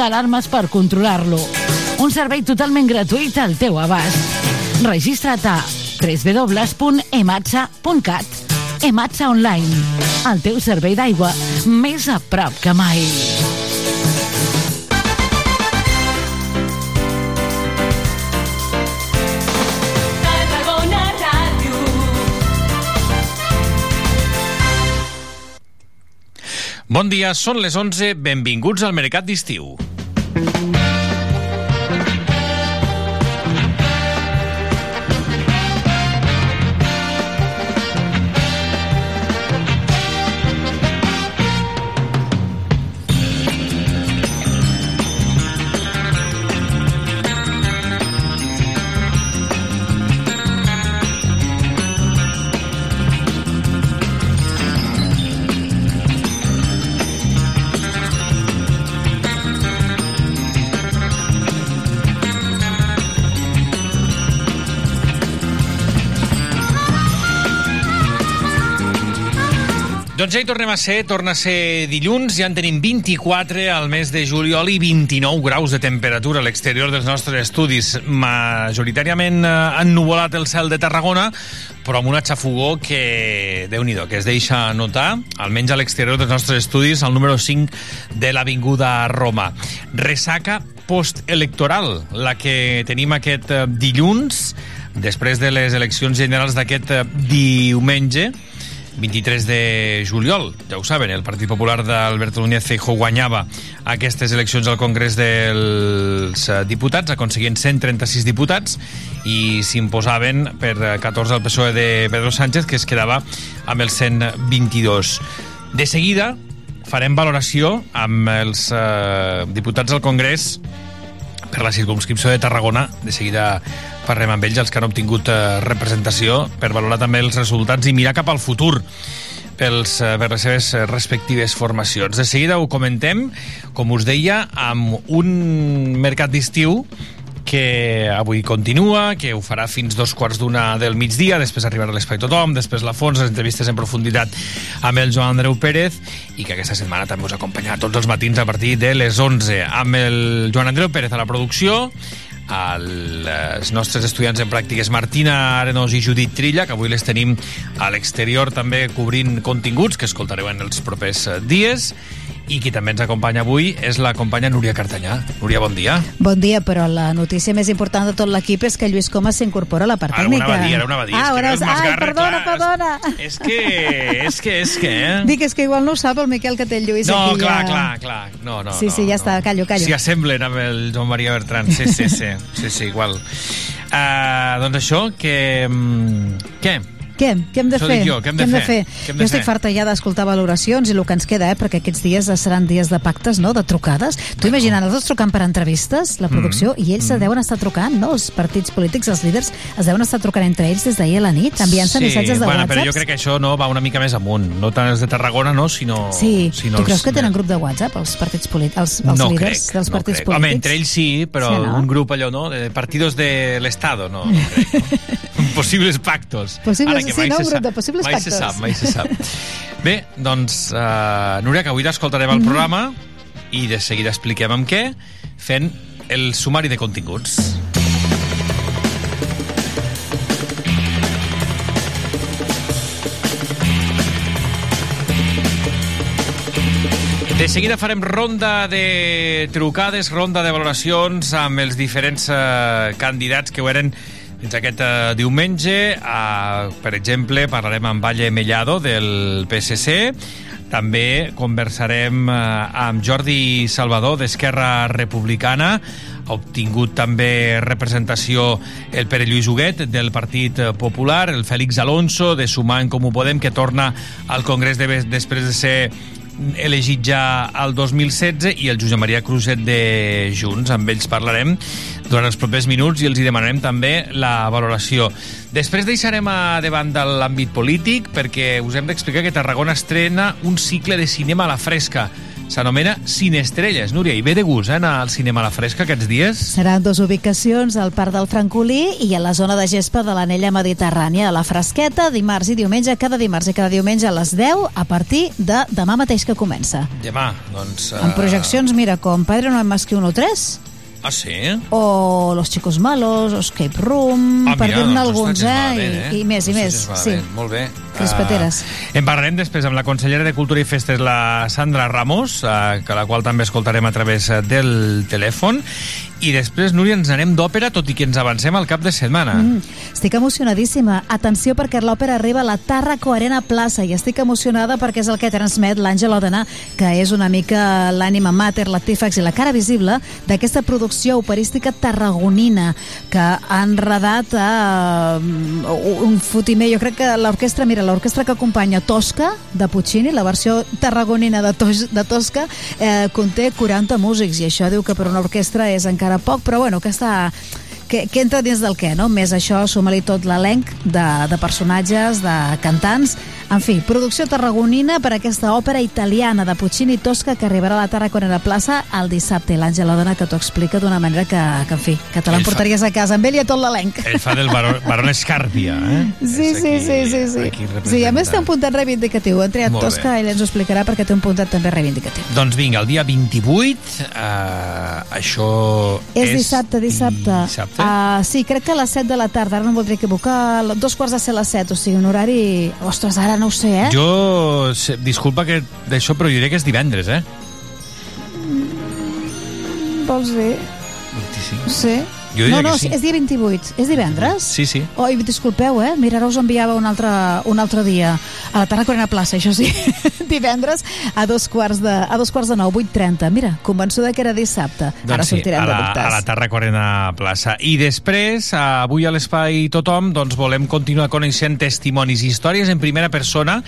alarmes per controlar-lo. Un servei totalment gratuït al teu abast. Registra't a www.ematsa.cat Ematsa Online, el teu servei d'aigua més a prop que mai. Bon dia, són les 11, benvinguts al Mercat d'Estiu. Doncs ja hi tornem a ser, torna a ser dilluns, ja en tenim 24 al mes de juliol i 29 graus de temperatura a l'exterior dels nostres estudis. Majoritàriament eh, ennuvolat el cel de Tarragona, però amb una xafogó que, déu nhi que es deixa notar, almenys a l'exterior dels nostres estudis, al número 5 de l'Avinguda Roma. Ressaca postelectoral, la que tenim aquest eh, dilluns, després de les eleccions generals d'aquest eh, diumenge, 23 de juliol. Ja ho saben, el Partit Popular d'Alberto Núñez Feijóo guanyava aquestes eleccions al Congrés dels eh, Diputats, aconseguint 136 diputats i s'imposaven per eh, 14 al PSOE de Pedro Sánchez, que es quedava amb els 122. De seguida farem valoració amb els eh, diputats al Congrés per la circumscripció de Tarragona. De seguida parlem amb ells, els que han obtingut eh, representació, per valorar també els resultats i mirar cap al futur pels, eh, per les seves eh, respectives formacions. De seguida ho comentem, com us deia, amb un mercat d'estiu que avui continua, que ho farà fins dos quarts d'una del migdia, després arribarà l'Espai Tothom, després la Fons, les entrevistes en profunditat amb el Joan Andreu Pérez, i que aquesta setmana també us acompanyarà tots els matins a partir de les 11, amb el Joan Andreu Pérez a la producció, als nostres estudiants en pràctiques Martina Arenós i Judit Trilla, que avui les tenim a l'exterior també cobrint continguts que escoltareu en els propers eh, dies i qui també ens acompanya avui és la companya Núria Cartanyà. Núria, bon dia. Bon dia, però la notícia més important de tot l'equip és que Lluís Comas s'incorpora a la part Ara una tècnica. va dir, ara una va dir. Ah, és ara, no és ai, perdona, clar, perdona. És que, és que, és que... Eh? Dic, és que igual no ho sap el Miquel que té el Lluís No, aquí. clar, ja. clar, clar. No, no, Sí, no, sí, ja no. està, callo, callo. S'hi assemblen amb el Joan Maria Bertran. Sí, sí, sí. Sí, sí, igual. Uh, doncs això, que... mm, Què? Què? Què hem de Això fer? jo, què hem de fer? Què hem de jo estic fer? farta ja d'escoltar valoracions i el que ens queda, eh, perquè aquests dies seran dies de pactes, no?, de trucades. Tu imagina, nosaltres trucant per entrevistes, la producció, Mm. i ells se deuen estar trucant, no?, els partits polítics, els líders, es deuen estar trucant entre ells des d'ahir a la nit, enviant-se missatges de bueno, WhatsApp. però jo crec que això no va una mica més amunt. No tant els de Tarragona, no, sinó... Sí, sinó tu creus els- que tenen grup de WhatsApp, els partits polítics, els, els no líders crec, dels no partits crec. polítics? Home, entre ells sí, però Sí, no? un grup allò, no? De partidos de l'Estado, no, no crec. No? Possibles pactos. Possibles, Ara que sí, mai no? se sap- de possibles mai se sap, mai se sap. Bé, doncs, uh, Núria, que avui t'escoltarem Mhm. al programa i de seguida expliquem amb què, fent el sumari de continguts. De seguida farem ronda de trucades, ronda de valoracions amb els diferents eh, candidats que ho eren fins aquest eh, diumenge. Uh, per exemple, parlarem amb Valle Mellado del PSC, també conversarem eh, amb Jordi Salvador d'Esquerra Republicana, ha obtingut també representació el Pere Lluís Huguet del Partit Popular, el Fèlix Alonso de Sumar en Comú Podem, que torna al Congrés de, després de ser elegit ja al 2016 i el Josep Maria Cruzet de Junts. Amb ells parlarem durant els propers minuts i els hi demanarem també la valoració. Després deixarem a davant de l'àmbit polític perquè us hem d'explicar que Tarragona estrena un cicle de cinema a la fresca s'anomena Cinestrelles. Núria, i ve de gust eh, anar al cinema a la fresca aquests dies? Seran dues ubicacions al Parc del Francolí i a la zona de gespa de l'anella mediterrània. A la Fresqueta, dimarts i diumenge, cada dimarts i cada diumenge a les 10, a partir de demà mateix que comença. Demà, doncs... eh, Amb projeccions, mira, com Padre no hay más que uno 3, Ah, sí? o Los chicos malos, o Escape Room, Ah, per dir-ne doncs, alguns, eh? va bé, I, I més, i Ostres, més, sí. Molt bé. Crispeteres. Ah, en parlarem després amb la consellera de Cultura i Festes, la Sandra Ramos, eh, que la qual també escoltarem a través eh, del telèfon. I després, Núria, ens anem d'òpera, tot i que ens avancem al cap de setmana. Mm, estic emocionadíssima. Atenció perquè l'òpera arriba a la Tàrraco Arena Plaça i estic emocionada perquè és el que transmet l'Àngel Odena, que és una mica l'ànima mater, l'artífex i la cara visible d'aquesta producció operística tarragonina que ha enredat a un fotimer. Jo crec que l'orquestra, mira, l'orquestra que acompanya Tosca, de Puccini, la versió tarragonina de, Tos de Tosca, eh, conté 40 músics i això diu que per una orquestra és encara poc, però bueno, que està que, que entra dins del què, no? Més això, suma-li tot l'elenc de, de personatges, de cantants. En fi, producció tarragonina per aquesta òpera italiana de Puccini Tosca que arribarà a la Tarraconera Plaça el dissabte. L'Àngela Dona que t'ho explica d'una manera que, que, en fi, que te l'emportaries a casa. Amb ell i a tot l'elenc. Ell fa del baró, baró Escàrpia, eh? Sí, És sí, aquí- sí, sí, sí. aquí Sí, a més té un puntet reivindicatiu. Han triat. Tosca, ell ens ho explicarà perquè té un puntet també reivindicatiu. Doncs vinga, el dia 28, eh, això És dissabte, dissabte. Dissabte? Uh, sí, crec que a les 7 de la tarda, ara no em voldria equivocar, dos quarts de ser a les 7, o sigui, un horari... Ostres, ara no ho sé, eh? Jo, disculpa que d'això, però jo diré que és divendres, eh? Vols dir? 25. Sí. Jo diria no, no, que sí. és dia 28. És divendres? Sí, sí. Oi, disculpeu, eh? Mira, ara us enviava un altre, un altre dia. A la Tarraconera Plaça, això sí. divendres a dos quarts de, a dos quarts de nou, 8.30. Mira, convençuda que era dissabte. ara Doncs sí, sortirem a la, de dubtes. a la Tarraconena Plaça. I després, avui a l'Espai Tothom, doncs volem continuar coneixent testimonis i històries en primera persona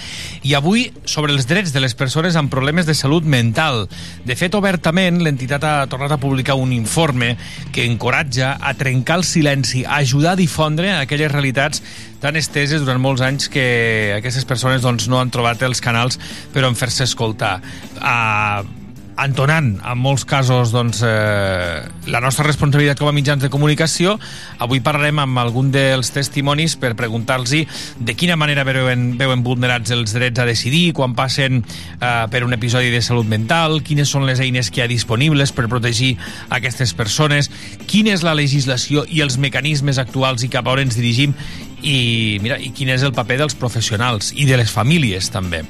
i avui sobre els drets de les persones amb problemes de salut mental. De fet, obertament, l'entitat ha tornat a publicar un informe que encoratja a trencar el silenci, a ajudar a difondre aquelles realitats tan esteses durant molts anys que aquestes persones doncs, no han trobat els canals per on fer-se escoltar. Uh, entonant en molts casos doncs, eh, la nostra responsabilitat com a mitjans de comunicació. Avui parlarem amb algun dels testimonis per preguntar-los de quina manera veuen, veuen vulnerats els drets a decidir quan passen eh, per un episodi de salut mental, quines són les eines que hi ha disponibles per protegir aquestes persones, quina és la legislació i els mecanismes actuals i cap a on ens dirigim i, mira, i quin és el paper dels professionals i de les famílies també.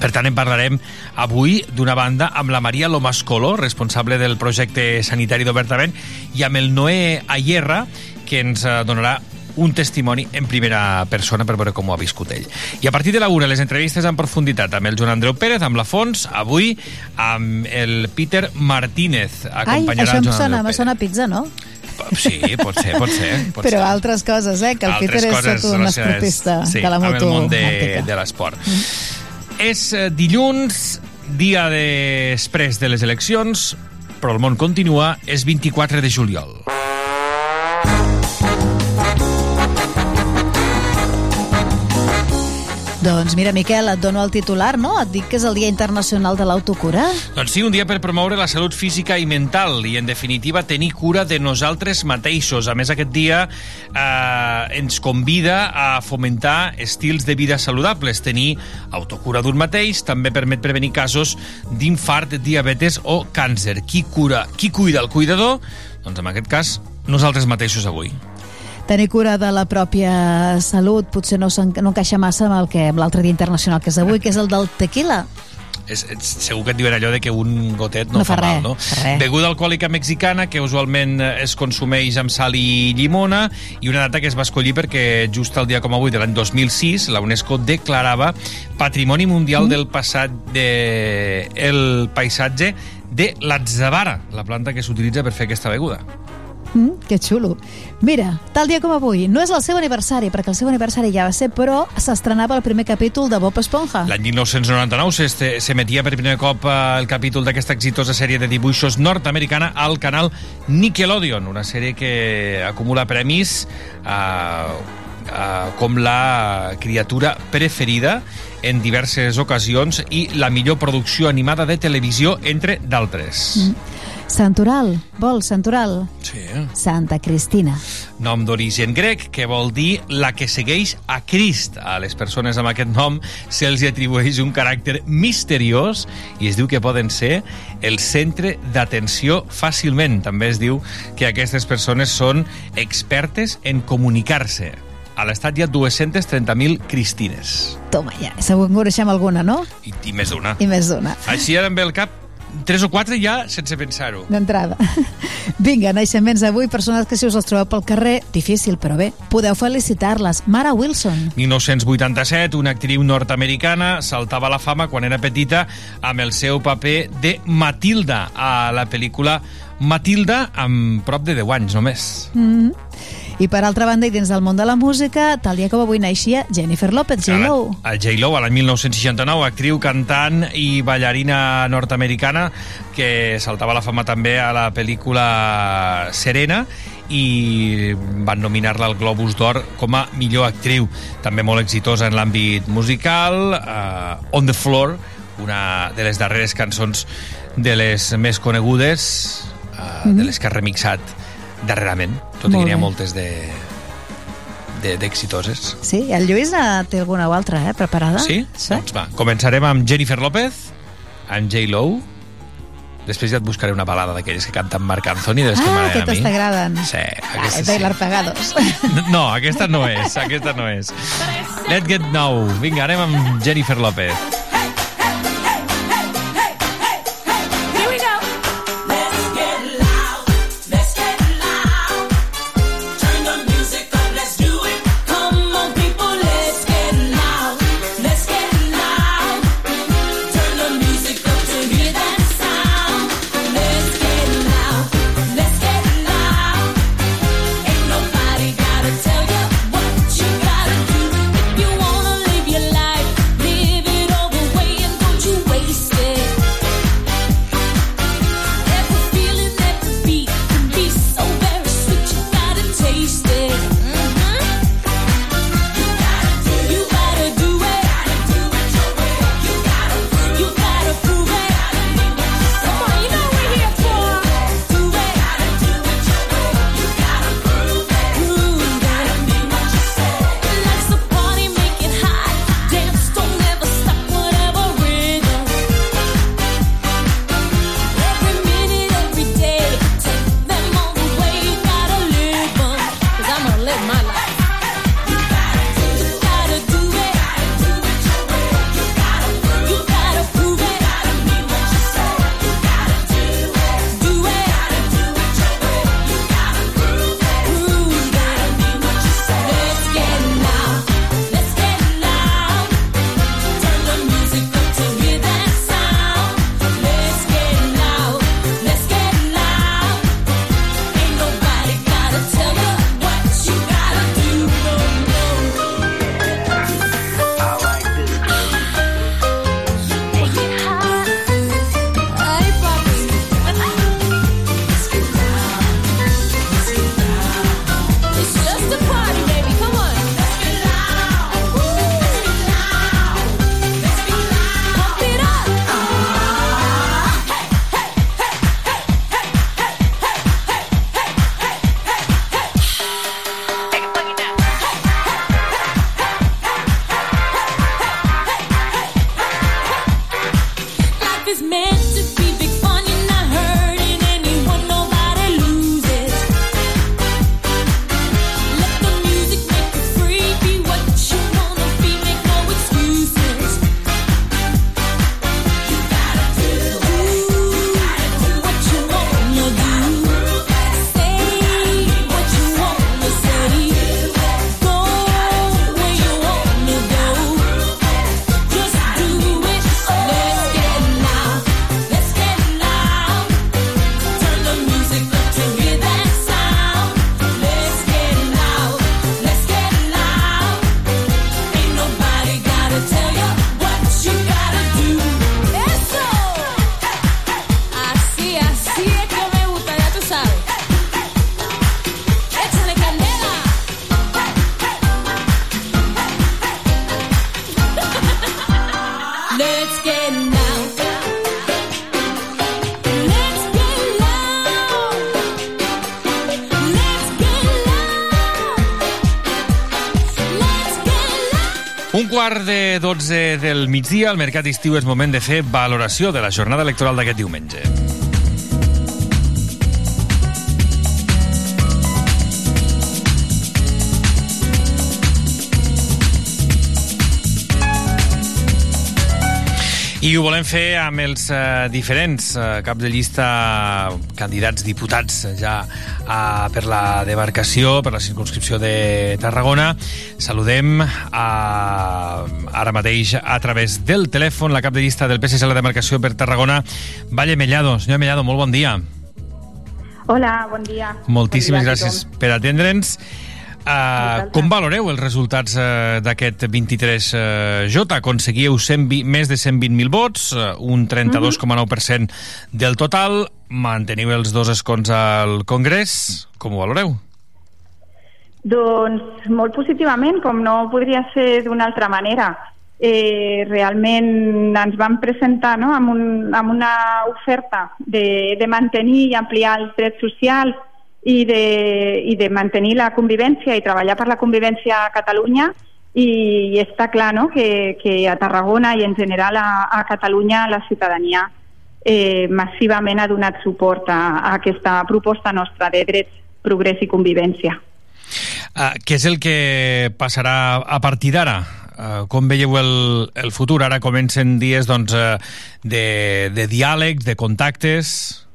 Per tant, en parlarem avui, d'una banda, amb la Maria Lomascolo, responsable del projecte sanitari d'Obertament, i amb el Noé Ayerra, que ens eh, donarà un testimoni en primera persona per veure com ho ha viscut ell. I a partir de la una, les entrevistes en profunditat amb el Joan Andreu Pérez, amb la Fons, avui amb el Peter Martínez. Ai, Acompanyarà això el em Joan sona, Pérez. sona pizza, no? Sí, pot ser, pot ser. Pot Però ser. altres coses, eh? Que el Altres Peter és tot un esportista sí, de la amb moto el món de, de l'esport. És eh, dilluns, dia després de les eleccions, però el món continua, és 24 de juliol. Doncs mira, Miquel, et dono el titular, no? Et dic que és el Dia Internacional de l'Autocura. Doncs sí, un dia per promoure la salut física i mental i, en definitiva, tenir cura de nosaltres mateixos. A més, aquest dia eh, ens convida a fomentar estils de vida saludables. Tenir autocura d'un mateix també permet prevenir casos d'infart, diabetes o càncer. Qui cura, qui cuida el cuidador? Doncs en aquest cas, nosaltres mateixos avui. Tenir cura de la pròpia salut potser no, no encaixa massa amb el que amb l'altre dia internacional que és avui, que és el del tequila. És, és, segur que et diuen allò de que un gotet no, No fa fa mal, res, no? fa res. Beguda alcohòlica mexicana que usualment eh, es consumeix amb sal i llimona i una data que es va escollir perquè just el dia com avui de l'any 2006 la UNESCO declarava Patrimoni Mundial mm. del passat de el paisatge de l'atzavara, la planta que s'utilitza per fer aquesta beguda. Mm, que xulo. Mira, tal dia com avui, no és el seu aniversari, perquè el seu aniversari ja va ser, però s'estrenava el primer capítol de Bob Esponja. L'any 1999 s'este- s'emetia per primer cop eh, el capítol d'aquesta exitosa sèrie de dibuixos nord-americana al canal Nickelodeon, una sèrie que acumula premis eh, eh, com la criatura preferida en diverses ocasions i la millor producció animada de televisió, entre d'altres. Mm. Santoral, vol Santoral. Sí. Santa Cristina. Nom d'origen grec, que vol dir la que segueix a Crist. A les persones amb aquest nom se'ls atribueix un caràcter misteriós i es diu que poden ser el centre d'atenció fàcilment. També es diu que aquestes persones són expertes en comunicar-se. A l'estat hi ha 230.000 cristines. Toma ja, segur que en coneixem alguna, no? I, i més d'una. I més d'una. Així ara em ve el cap tres o quatre ja sense pensar-ho. D'entrada. Vinga, naixements avui, persones que si us els trobeu pel carrer, difícil, però bé, podeu felicitar-les. Mara Wilson. 1987, una actriu nord-americana saltava a la fama quan era petita amb el seu paper de Matilda a la pel·lícula Matilda amb prop de 10 anys només. Mm -hmm. I per altra banda, i dins del món de la música, tal dia com avui naixia Jennifer López, J-Lo. A, a J-Lo, a l'any 1969, actriu, cantant i ballarina nord-americana que saltava la fama també a la pel·lícula Serena i van nominar-la al Globus d'Or com a millor actriu. També molt exitosa en l'àmbit musical, uh, On the Floor, una de les darreres cançons de les més conegudes, uh, mm -hmm. de les que ha remixat darrerament, tot i que n'hi ha moltes de d'exitoses. Sí, el Lluís eh, té alguna o altra, eh, preparada? Sí? sí? Doncs va, començarem amb Jennifer López, amb J-Lo, després ja et buscaré una balada d'aquelles que canten Marc Anthony, de les que Ah, m'agraden a mi. aquestes t'agraden. Sí, Ah, aquestes bailar sí. pegados. No, aquesta no és, aquesta no és. Let's get now. Vinga, anem amb Jennifer López. Quart de 12 del migdia, al Mercat Estiu és moment de fer valoració de la jornada electoral d'aquest diumenge. I ho volem fer amb els eh, diferents eh, caps de llista candidats diputats eh, ja eh, per la demarcació, per la circunscripció de Tarragona. Saludem a, ara mateix a través del telèfon la cap de llista del PSC a la demarcació per Tarragona, Valle Mellado. Senyor Mellado, molt bon dia. Hola, bon dia. Moltíssimes bon dia gràcies per atendre'ns. Uh, com valoreu els resultats uh, d'aquest 23J? Aconseguíeu 120, més de 120.000 vots, uh, un 32,9% del total, manteniu els dos escons al Congrés. Com ho valoreu? Doncs molt positivament, com no podria ser d'una altra manera. Eh, realment ens vam presentar no, amb, un, amb una oferta de, de mantenir i ampliar els drets socials i de, i de mantenir la convivència i treballar per la convivència a Catalunya i, i està clar no, que, que a Tarragona i en general a, a Catalunya la ciutadania eh, massivament ha donat suport a, a aquesta proposta nostra de drets, progrés i convivència. Uh, què és el que passarà a partir d'ara? Uh, com veieu el, el futur? Ara comencen dies doncs, uh, de, de diàlegs, de contactes...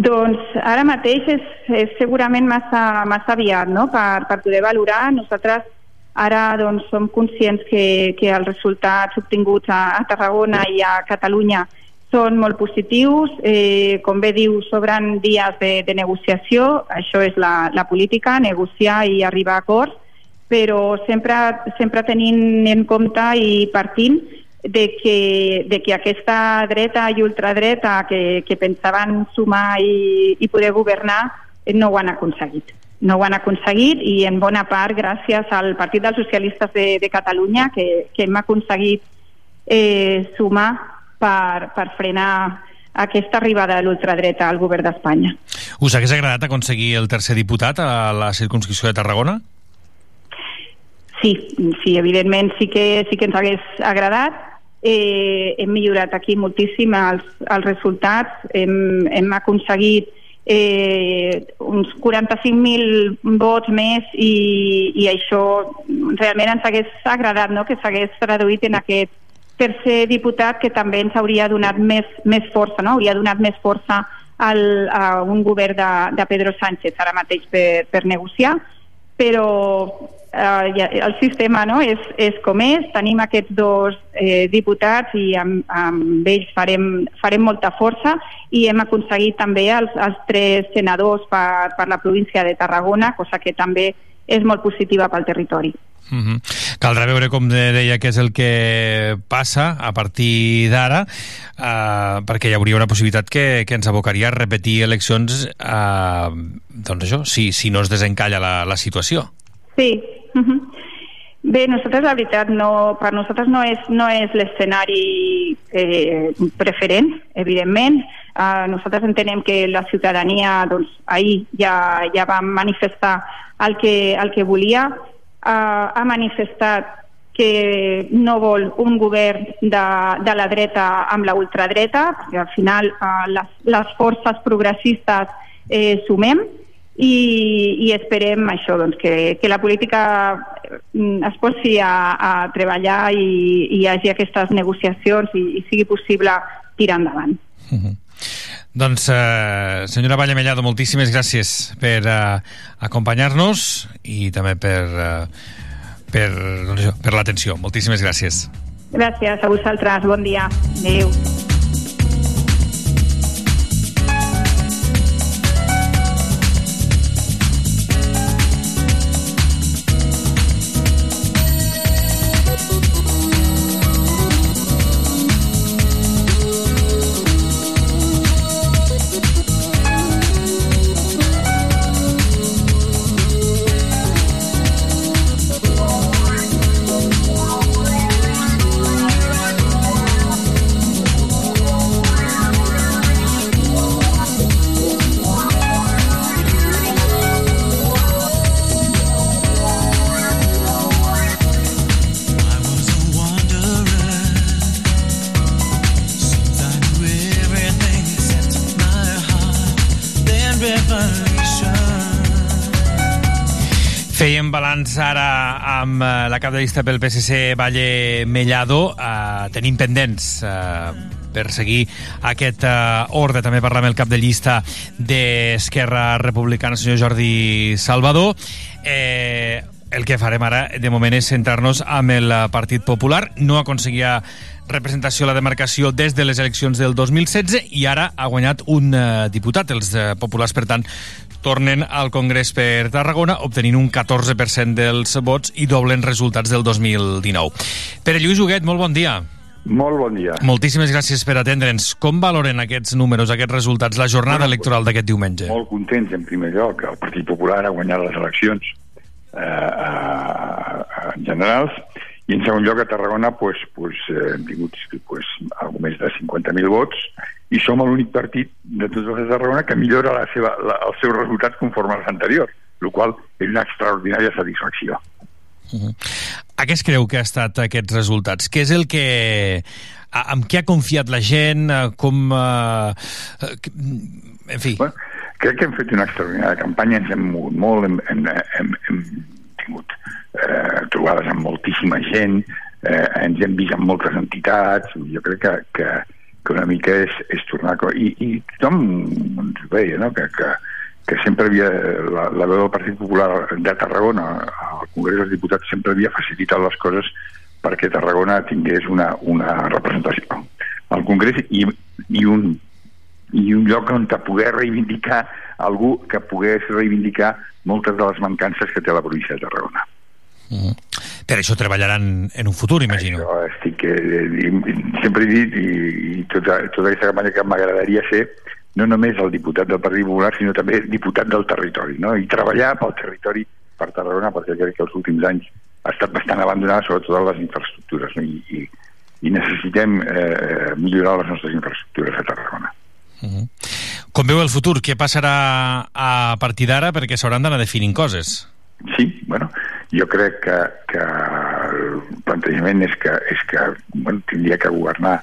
Doncs ara mateix és, és segurament massa, massa aviat no? per, per poder valorar. Nosaltres ara doncs, som conscients que, que els resultats obtinguts a, a Tarragona i a Catalunya són molt positius. Eh, com bé diu, sobren dies de, de negociació. Això és la, la política, negociar i arribar a acords, però sempre, sempre tenint en compte i partint de que, de que aquesta dreta i ultradreta que, que pensaven sumar i, i poder governar eh, no ho han aconseguit. No ho han aconseguit i en bona part gràcies al Partit dels Socialistes de, de Catalunya que, que hem aconseguit eh, sumar per, per frenar aquesta arribada de l'ultradreta al govern d'Espanya. Us hagués agradat aconseguir el tercer diputat a la circunscripció de Tarragona? Sí, sí, evidentment sí que, sí que ens hagués agradat. Eh, hem millorat aquí moltíssim els, els resultats. Hem, hem aconseguit eh, uns 45.000 vots més i, i això realment ens hagués agradat no? que s'hagués traduït en aquest tercer diputat que també ens hauria donat més, més força, no? hauria donat més força al, a un govern de, de Pedro Sánchez ara mateix per, per negociar, però eh, el sistema no, és, és com és, tenim aquests dos eh, diputats i amb, amb ells farem, farem molta força i hem aconseguit també els, els tres senadors per, per la província de Tarragona, cosa que també és molt positiva pel territori. Uh -huh. Caldrà veure, com de- deia, què és el que passa a partir d'ara, uh, perquè hi hauria una possibilitat que, que ens abocaria a repetir eleccions, uh, doncs això, si, si no es desencalla la, la situació. Sí. Bé, nosaltres la veritat no, per nosaltres no és, no és l'escenari eh, preferent, evidentment. Uh, nosaltres entenem que la ciutadania doncs, ahir ja, ja va manifestar el que, el que volia, uh, ha manifestat que no vol un govern de, de la dreta amb la ultradreta, perquè al final uh, les, les forces progressistes eh, sumem, i, i esperem això, doncs, que, que la política mm, es posi a, a treballar i, i hi hagi aquestes negociacions i, i sigui possible tirar endavant. Uh -huh. Doncs, eh, senyora Valle Mellado, moltíssimes gràcies per eh, acompanyar-nos i també per, eh, per, doncs per l'atenció. Moltíssimes gràcies. Gràcies a vosaltres, bon dia. Adéu. Balanç ara amb eh, la cap de llista pel PSC Valle Mellado. Eh, tenim pendents eh, per seguir aquest eh, ordre. També parlem el cap de llista d'Esquerra Republicana, el senyor Jordi Salvador. Eh, el que farem ara, de moment, és centrar-nos amb el Partit Popular. No aconseguia representació a la demarcació des de les eleccions del 2016 i ara ha guanyat un eh, diputat. Els eh, populars, per tant, tornen al Congrés per Tarragona, obtenint un 14% dels vots i doblen resultats del 2019. Pere Lluís Huguet, molt bon dia. Molt bon dia. Moltíssimes gràcies per atendre'ns. Com valoren aquests números, aquests resultats, la jornada electoral d'aquest diumenge? Molt contents, en primer lloc, que el Partit Popular ha guanyat les eleccions eh, eh, eh, generals i en segon lloc a Tarragona pues, pues, eh, hem tingut pues, algo més de 50.000 vots i som l'únic partit de tots els de Tarragona que millora la seva, la, els seus resultats conforme als anteriors, el qual és una extraordinària satisfacció. A què es creu que ha estat aquests resultats? Què és el que... a- Amb què ha confiat la gent? Com... que- En fi, Bueno, crec que hem fet una extraordinària campanya, ens hem mogut molt, hem, hem, hem, hem tingut eh, trobades amb moltíssima gent, eh, ens hem vist amb moltes entitats, jo crec que, que, que una mica és, és tornar... I, i tothom ens veia, no?, que, que, que sempre havia, la, la veu del Partit Popular de Tarragona, al Congrés dels Diputats, sempre havia facilitat les coses perquè Tarragona tingués una, una representació al Congrés i, i un i un lloc on poder reivindicar algú que pogués reivindicar moltes de les mancances que té la província de Tarragona. per això treballaran en un futur, imagino. Jo estic, eh, i- sempre he dit, i, i tota, tota aquesta campanya que m'agradaria ser no només el diputat del Partit Popular, sinó també diputat del territori, no? i treballar pel territori per Tarragona, perquè crec que els últims anys ha estat bastant abandonada, sobretot les infraestructures, no? I, i, i necessitem eh, millorar les nostres infraestructures a Tarragona. Com veu el futur? Què passarà a partir d'ara? Perquè s'hauran d'anar definint coses. Sí, bueno, jo crec que, que el plantejament és que, és que bueno, tindria que governar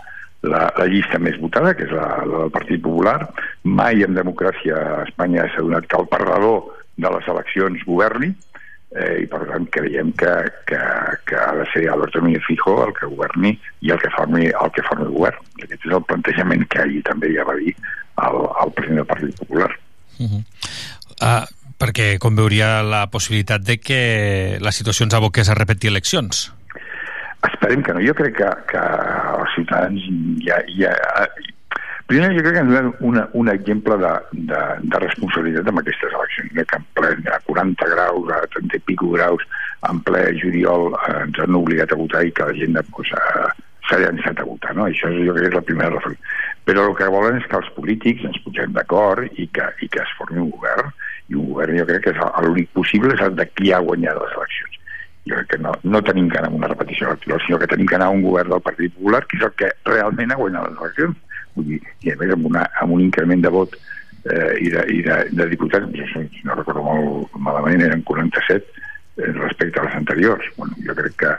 la, la llista més votada, que és la, la del Partit Popular. Mai en democràcia a Espanya s'ha donat que el perdedor de les eleccions governi, eh, i per tant creiem que, que, que ha de ser Alberto Núñez Fijo el que governi i el que formi el que formi el govern. I aquest és el plantejament que ahir també ja va dir el, el president del Partit Popular. Uh, perquè com veuria la possibilitat de que la situació ens aboqués a repetir eleccions? Esperem que no. Jo crec que, que els ciutadans ja... ja Primer, jo crec que ens donen una, un exemple de, de, de responsabilitat amb aquestes eleccions, que en ple a 40 graus, a 30 i pico graus, en ple juliol eh, ens han obligat a votar i que la gent pues, eh, s'ha llançat a votar. No? Això és, jo crec que és la primera reflexió. Però el que volen és que els polítics ens posem d'acord i, que, i que es formi un govern, i un govern jo crec que és l'únic possible és el de qui ha guanyat les eleccions jo crec que no, no tenim que anar a una repetició electoral, sinó que tenim que anar a un govern del Partit Popular, que és el que realment ha guanyat les eleccions. Vull dir, i a més amb, una, amb un increment de vot eh, i, de, i de, de diputats, si no recordo molt malament, eren 47 eh, respecte a les anteriors. Bueno, jo crec que,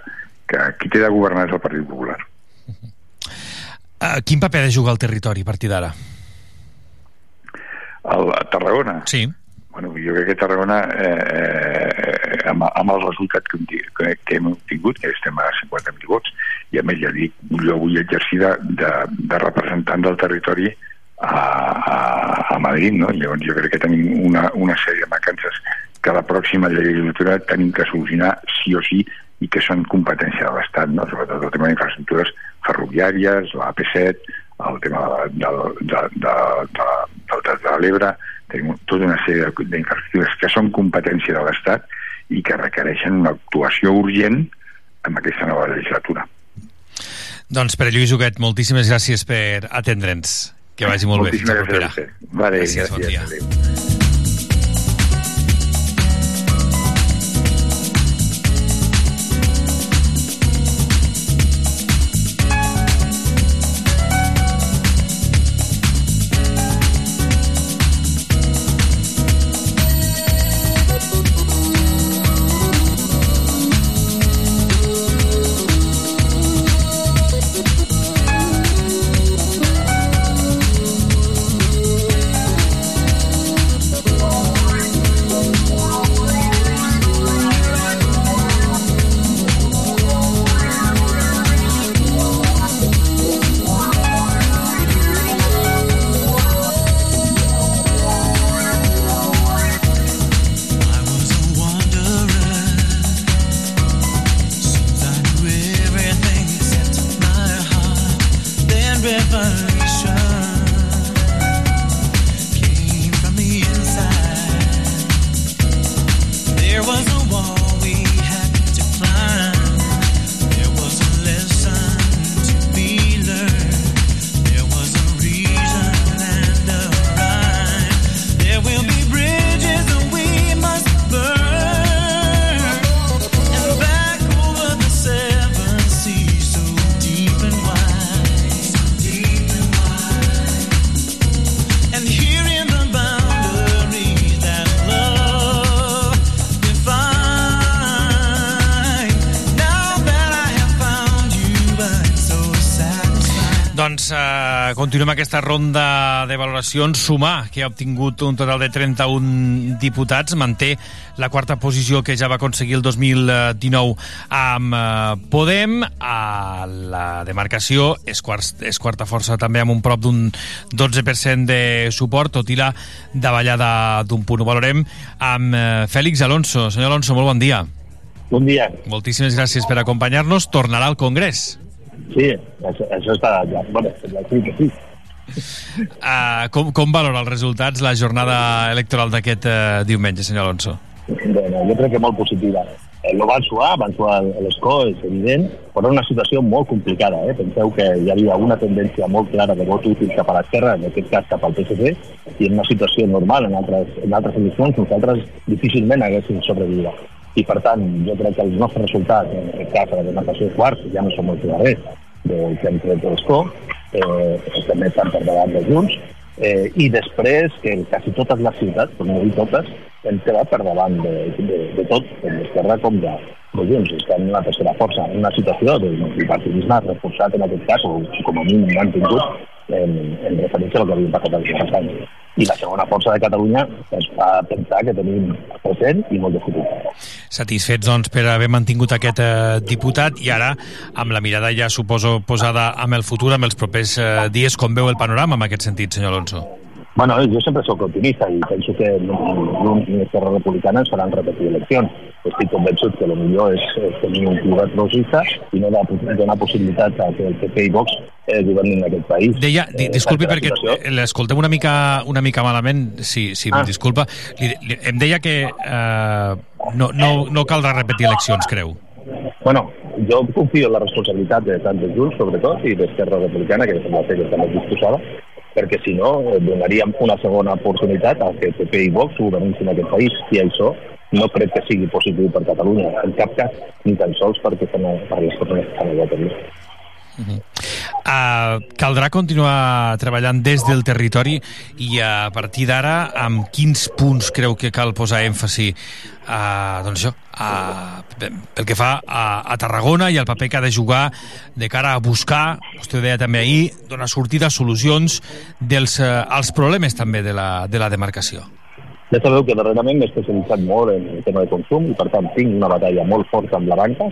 que qui té de governar és el Partit Popular. Uh, quin paper ha de jugar el territori a partir d'ara? A Tarragona, Sí. Bueno, jo crec que Tarragona, eh, eh, amb, amb el resultat que, que, que hem obtingut, que estem a 50.000 vots, i a més ja dic, jo vull exercir de, de, de representant del territori a, a, a Madrid, no? Llavors jo crec que tenim una, una sèrie de mancances que la pròxima legislatura tenim que solucionar sí o sí i que són competència de l'Estat, no? sobretot el tema d'infraestructures ferroviàries, l'AP7, el tema de, de, de, de, de, del Delta de l'Ebre, tenim tota una sèrie d'infraestructures que són competència de l'Estat i que requereixen una actuació urgent en aquesta nova legislatura. Doncs Pere Lluís Huguet, moltíssimes gràcies per atendre'ns. Que vagi molt bé. Fins Moltíssimes la propera. gràcies. Vale, Gràcies, bon dia. Adéu. river. Continuem aquesta ronda de valoracions. Sumar, que ha obtingut un total de 31 diputats, manté la quarta posició que ja va aconseguir el 2019 amb uh, Podem. A la demarcació és, quart, és quarta força també amb un prop d'un 12% de suport, tot i la davallada d'un punt. Ho valorem amb uh, Fèlix Alonso. Senyor Alonso, molt bon dia. Bon dia. Moltíssimes gràcies per acompanyar-nos. Tornarà al Congrés. Sí, això, això està ja, bueno, ja sí que sí. Uh, com, com valora els resultats la jornada electoral d'aquest uh, diumenge, senyor Alonso? Bueno, jo crec que molt positiva. Eh, no van suar, van suar l'escó, és evident, però una situació molt complicada. Eh? Penseu que hi havia una tendència molt clara de vot útil cap a l'esquerra, en aquest cas cap al PSC, i en una situació normal en altres, en altres eleccions nosaltres difícilment haguéssim sobrevivat. I per tant, jo crec que els nostres resultats, en aquest cas a la demarcació de quarts, ja no són molt clarets del que hem tret de l'escó, eh, també estan per davant de Junts, eh, i després que quasi totes les ciutats, per no dir totes, hem quedat per davant de, de, de tot, tant d'Esquerra com de, de Junts. Estem en la tercera força, en una situació de bipartidisme reforçat en aquest cas, o com a mínim l'han tingut, en, en referència al que havia passat els darrers anys. I la segona força de Catalunya ens fa pensar que tenim present i molt de futur. Satisfets, doncs, per haver mantingut aquest eh, diputat i ara, amb la mirada ja, suposo, posada amb el futur, amb els propers eh, dies, com veu el panorama en aquest sentit, senyor Alonso? Bueno, jo sempre sóc optimista i penso que l'Esquerra Republicana ens faran repetir eleccions. Estic convençut que el millor és, és tenir un privat progressista i no donar possibilitat a que el PP i Vox eh, governin aquest país. Deia, di, Eh, disculpi perquè perquè la l'escoltem una mica, una mica malament, si, si Ah. em disculpa. Li, li, em deia que eh, no, no, no caldrà repetir eleccions, creu. Bueno, jo confio en la responsabilitat de tant de Junts, sobretot, i d'Esquerra Republicana, que sembla que està més disposada, perquè si no donaríem una segona oportunitat a que PP i Vox governessin aquest país, i això no crec que sigui positiu per Catalunya, en cap cas, ni tan sols perquè, per les persones que estan a Guatemala. Uh, caldrà continuar treballant des del territori i a partir d'ara amb quins punts creu que cal posar èmfasi uh, doncs això, uh, pel que fa a, a Tarragona i al paper que ha de jugar de cara a buscar, vostè ho deia també ahir, donar sortida a solucions dels, uh, als problemes també de la, de la demarcació. Ja sabeu que darrerament m'he especialitzat molt en el tema de consum i per tant tinc una batalla molt forta amb la banca,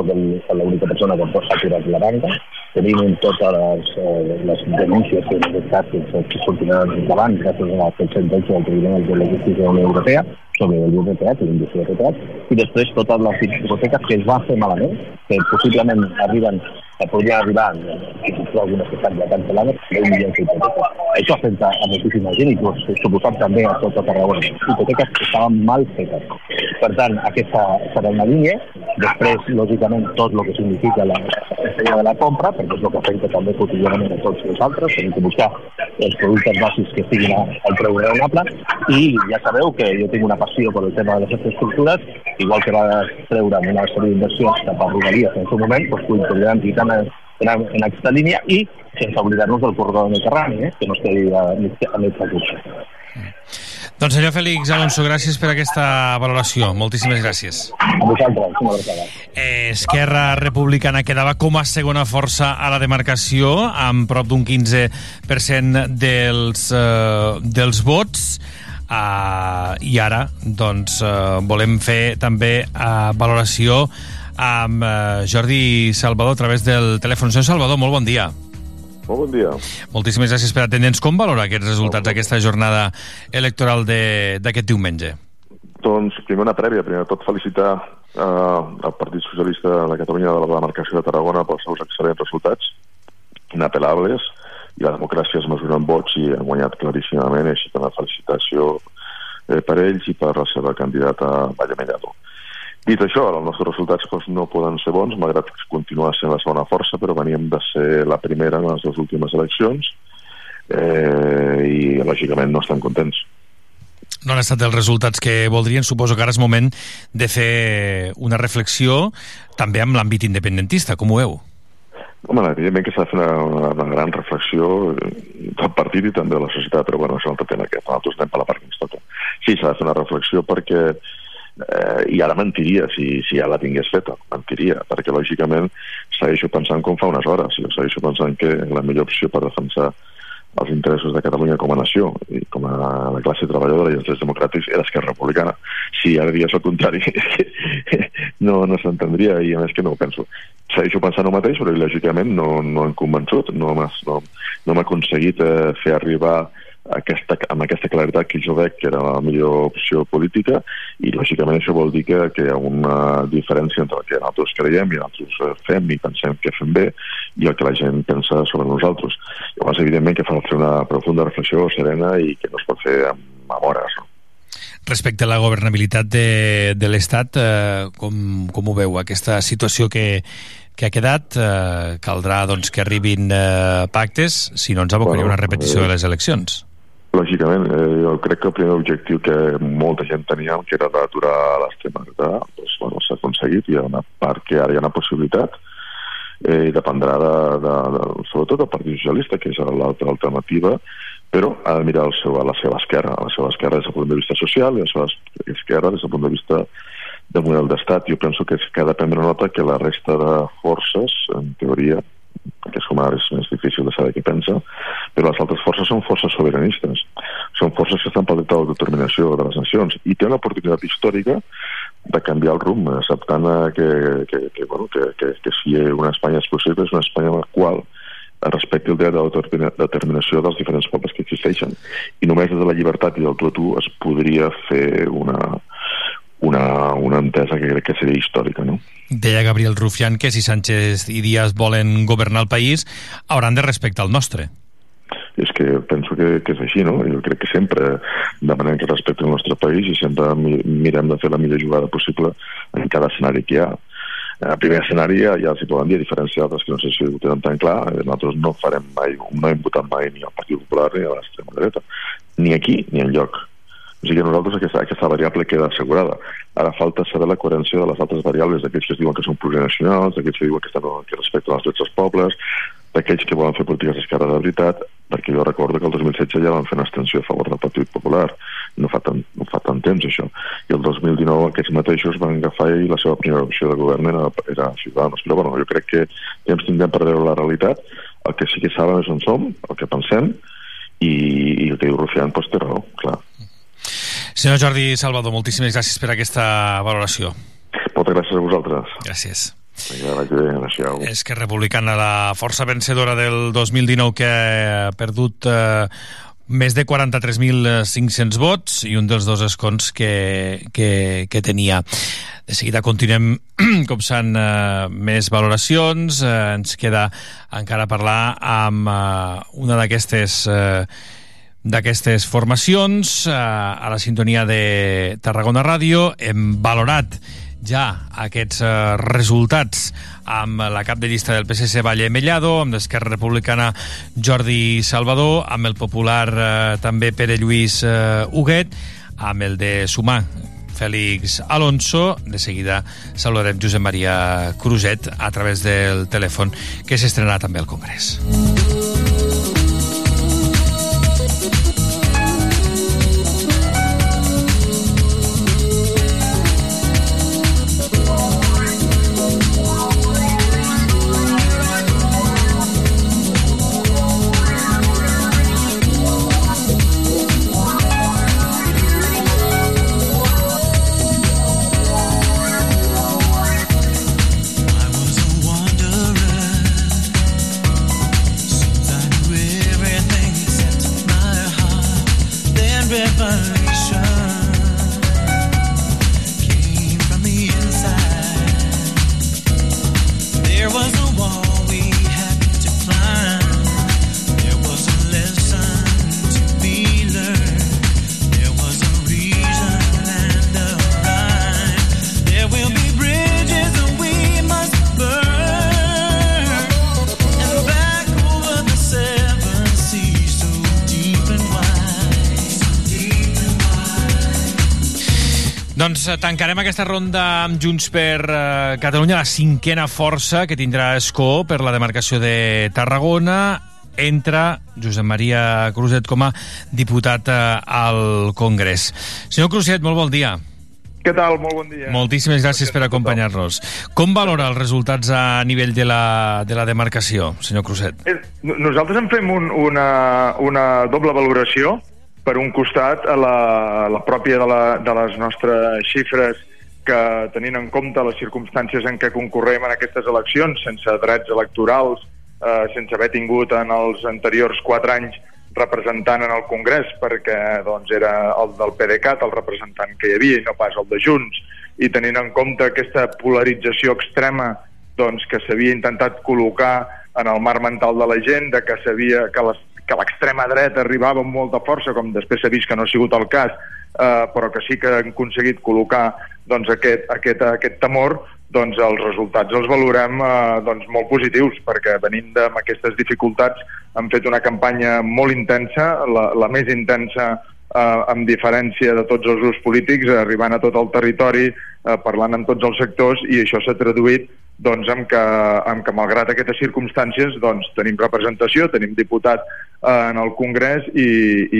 el- l'única persona que ha aturat la banca, tenim en totes les, eh, les denúncies que en aquest cas que sortiran endavant gràcies a la sentència del Tribunal de la Justícia de la Unió Europea sobre el llibre de teatre, l'indústria de teatre, i després totes les hipoteques que es van fer malament, que possiblement arriben eh, podrien arribar, eh, fins i tot algunes que estan ja cancel·lades, 10 milions d'hipoteques. Això afecta a moltíssima gent i pues, suposat també a tota Tarragona. Hipoteques que estaven mal fetes. Per tant, aquesta serà una línia. Després, lògicament, tot el que significa la estrella de la compra, perquè és el que afecta també quotidianament a tots nosaltres. Tenim que buscar els productes bàsics que estiguin a- al preu raonable. I ja sabeu que jo tinc una passió per el tema de les infraestructures, igual que va treure una sèrie d'inversions cap a Rodalies en el seu moment, doncs continuarem lluitant en, en, en aquesta línia i sense oblidar-nos del corredor mediterrani, eh, que no es quedi a, a mig recursos. Doncs senyor Fèlix Alonso, gràcies per aquesta valoració. Moltíssimes gràcies. A vosaltres. Eh, Esquerra Republicana quedava com a segona força a la demarcació, amb prop d'un 15% dels, eh, dels vots. Uh, I ara, doncs, uh, volem fer també uh, valoració amb uh, Jordi Salvador a través del telèfon. Senyor Salvador, molt bon dia. Molt bon dia. Moltíssimes gràcies per atendre'ns. Com valora aquests resultats d'aquesta jornada electoral de- d'aquest diumenge? Doncs, primer una prèvia. Primer de tot, felicitar eh, el Partit Socialista de Catalunya de la demarcació de Tarragona pels seus excel·lents resultats, inapel·lables, i la democràcia es mesura amb vots i han guanyat claríssimament, així que una felicitació eh, per ells i per la seva candidata Valle Mellado. Dit això, els nostres resultats doncs, no poden ser bons, malgrat continuar sent la segona força, però veníem de ser la primera en les dues últimes eleccions eh, i, lògicament, no estan contents. no han estat els resultats que voldrien. Suposo que ara és moment de fer una reflexió també amb l'àmbit independentista. Com ho veu? Home, evidentment que s'ha de fer una, una, una gran reflexió eh, del partit i també de la societat, però bueno, això és un altre tema que nosaltres anem per la part que ens toca. Sí, s'ha de fer una reflexió perquè eh, i ara mentiria si, si ja la tingués feta, mentiria, perquè lògicament segueixo pensant com fa unes hores, jo segueixo pensant que la millor opció per defensar els interessos de Catalunya com a nació i com a la classe treballadora i els drets democràtics era Esquerra Republicana. Si ara dies el contrari, no, no s'entendria i a més que no ho penso. Segueixo pensant el mateix, però lògicament no, no hem convençut, no m'ha no, no aconseguit eh, fer arribar aquesta, amb aquesta claritat que jo veig que era la millor opció política i lògicament això vol dir que, que hi ha una diferència entre el que nosaltres creiem i nosaltres eh, fem i pensem que fem bé i el que la gent pensa sobre nosaltres. Llavors, evidentment que fa fer una profunda reflexió serena i que no es pot fer amb, amb hores. No? Respecte a la governabilitat de, de l'Estat, eh, com, com ho veu, aquesta situació que, que ha quedat? Eh, caldrà doncs, que arribin eh, pactes, si no ens abocaria Bueno, una repetició eh, de les eleccions. Lògicament, eh, jo crec que el primer objectiu que molta gent tenia, que era d'aturar l'extrema dreta, doncs, bueno, s'ha aconseguit. Hi ha una part que ara hi ha una possibilitat eh, i dependrà de, de, de, sobretot del Partit Socialista, que és l'altra alternativa, però ha de mirar el seu, a la seva esquerra, a la seva esquerra des del punt de vista social i a la seva esquerra des del punt de vista de model d'estat. Jo penso que ha de prendre nota que la resta de forces, en teoria, que com ara és més difícil de saber què pensa, però les altres forces són forces sobiranistes. Són forces que estan pel dret a l'autodeterminació de les nacions i té una oportunitat històrica de canviar el rumb, acceptant eh, que, que, que, bueno, que, que, que si una Espanya és possible és una Espanya la qual es respecti el dret de l'autodeterminació dels diferents pobles que existeixen. I només des de la llibertat i del tu a tu es podria fer una, una, una entesa que crec que seria històrica, no? Deia Gabriel Rufián que si Sánchez i Díaz volen governar el país, hauran de respectar el nostre. és que penso que, que és així, no? Jo crec que sempre demanem que respecti el nostre país i sempre mi- mirem de fer la millor jugada possible en cada escenari que hi ha. El primer escenari ja, ja els hi poden dir, a diferència d'altres que no sé si ho tenen tan clar, eh, nosaltres no farem mai, no hem votat mai ni al Partit Popular ni a l'extrema dreta, ni aquí ni en lloc. O sigui que nosaltres aquesta, aquesta variable queda assegurada. Ara falta saber la coherència de les altres variables, d'aquells que es diuen que són plurinacionals, d'aquells que diuen que, estan, que respecten els drets dels pobles, d'aquells que volen fer polítiques d'esquerra de veritat, perquè jo recordo que el 2016 ja van fer una extensió a favor del Partit Popular, no fa tant, no fa tant temps això, i el 2019 aquests mateixos van agafar i la seva primera opció de govern era, era Ciudadanos, però bueno, jo crec que temps tindrem per veure la realitat, el que sí que saben és on som, el que pensem, i, i el que diu Rufián, doncs té raó, clar. Senyor Jordi Salvador, moltíssimes gràcies per aquesta valoració. Moltes gràcies a vosaltres. Gràcies. És que Republicana, la força vencedora del 2019 que ha perdut eh, més de 43.500 vots i un dels dos escons que, que, que tenia. De seguida continuem copsant eh, més valoracions. Eh, ens queda encara parlar amb eh, una d'aquestes eh, d'aquestes formacions eh, a la sintonia de Tarragona Ràdio. Hem valorat ja aquests eh, resultats amb la cap de llista del PSC Valle Mellado, amb l'Esquerra Republicana Jordi Salvador, amb el popular eh, també Pere Lluís eh, Huguet, amb el de Sumar Fèlix Alonso. De seguida saludarem Josep Maria Cruzet a través del telèfon que s'estrenarà també al Congrés. I tancarem aquesta ronda amb Junts per eh, Catalunya, la cinquena força que tindrà Escó per la demarcació de Tarragona entra Josep Maria Cruzet com a diputat eh, al Congrés. Senyor Cruzet, molt bon dia. Què tal? Molt bon dia. Moltíssimes gràcies per acompanyar-nos. Com valora els resultats a nivell de la, de la demarcació, senyor Cruzet? Eh, no- Nosaltres en fem un, una, una doble valoració. Per un costat, a la, la pròpia de, la, de les nostres xifres que tenint en compte les circumstàncies en què concorrem en aquestes eleccions, sense drets electorals, eh, sense haver tingut en els anteriors quatre anys representant en el Congrés, perquè doncs, era el del PDeCAT el representant que hi havia i no pas el de Junts, i tenint en compte aquesta polarització extrema doncs, que s'havia intentat col·locar en el mar mental de la gent, de que sabia que les que l'extrema dreta arribava amb molta força, com després s'ha vist que no ha sigut el cas, eh, però que sí que han aconseguit col·locar doncs, aquest, aquest, aquest temor, doncs els resultats els valorem eh, doncs, molt positius, perquè venint amb aquestes dificultats han fet una campanya molt intensa, la, la més intensa eh, amb diferència de tots els grups polítics, arribant a tot el territori, eh, parlant amb tots els sectors, i això s'ha traduït doncs, amb, que, amb que, malgrat aquestes circumstàncies, doncs, tenim representació, tenim diputat eh, en el Congrés i,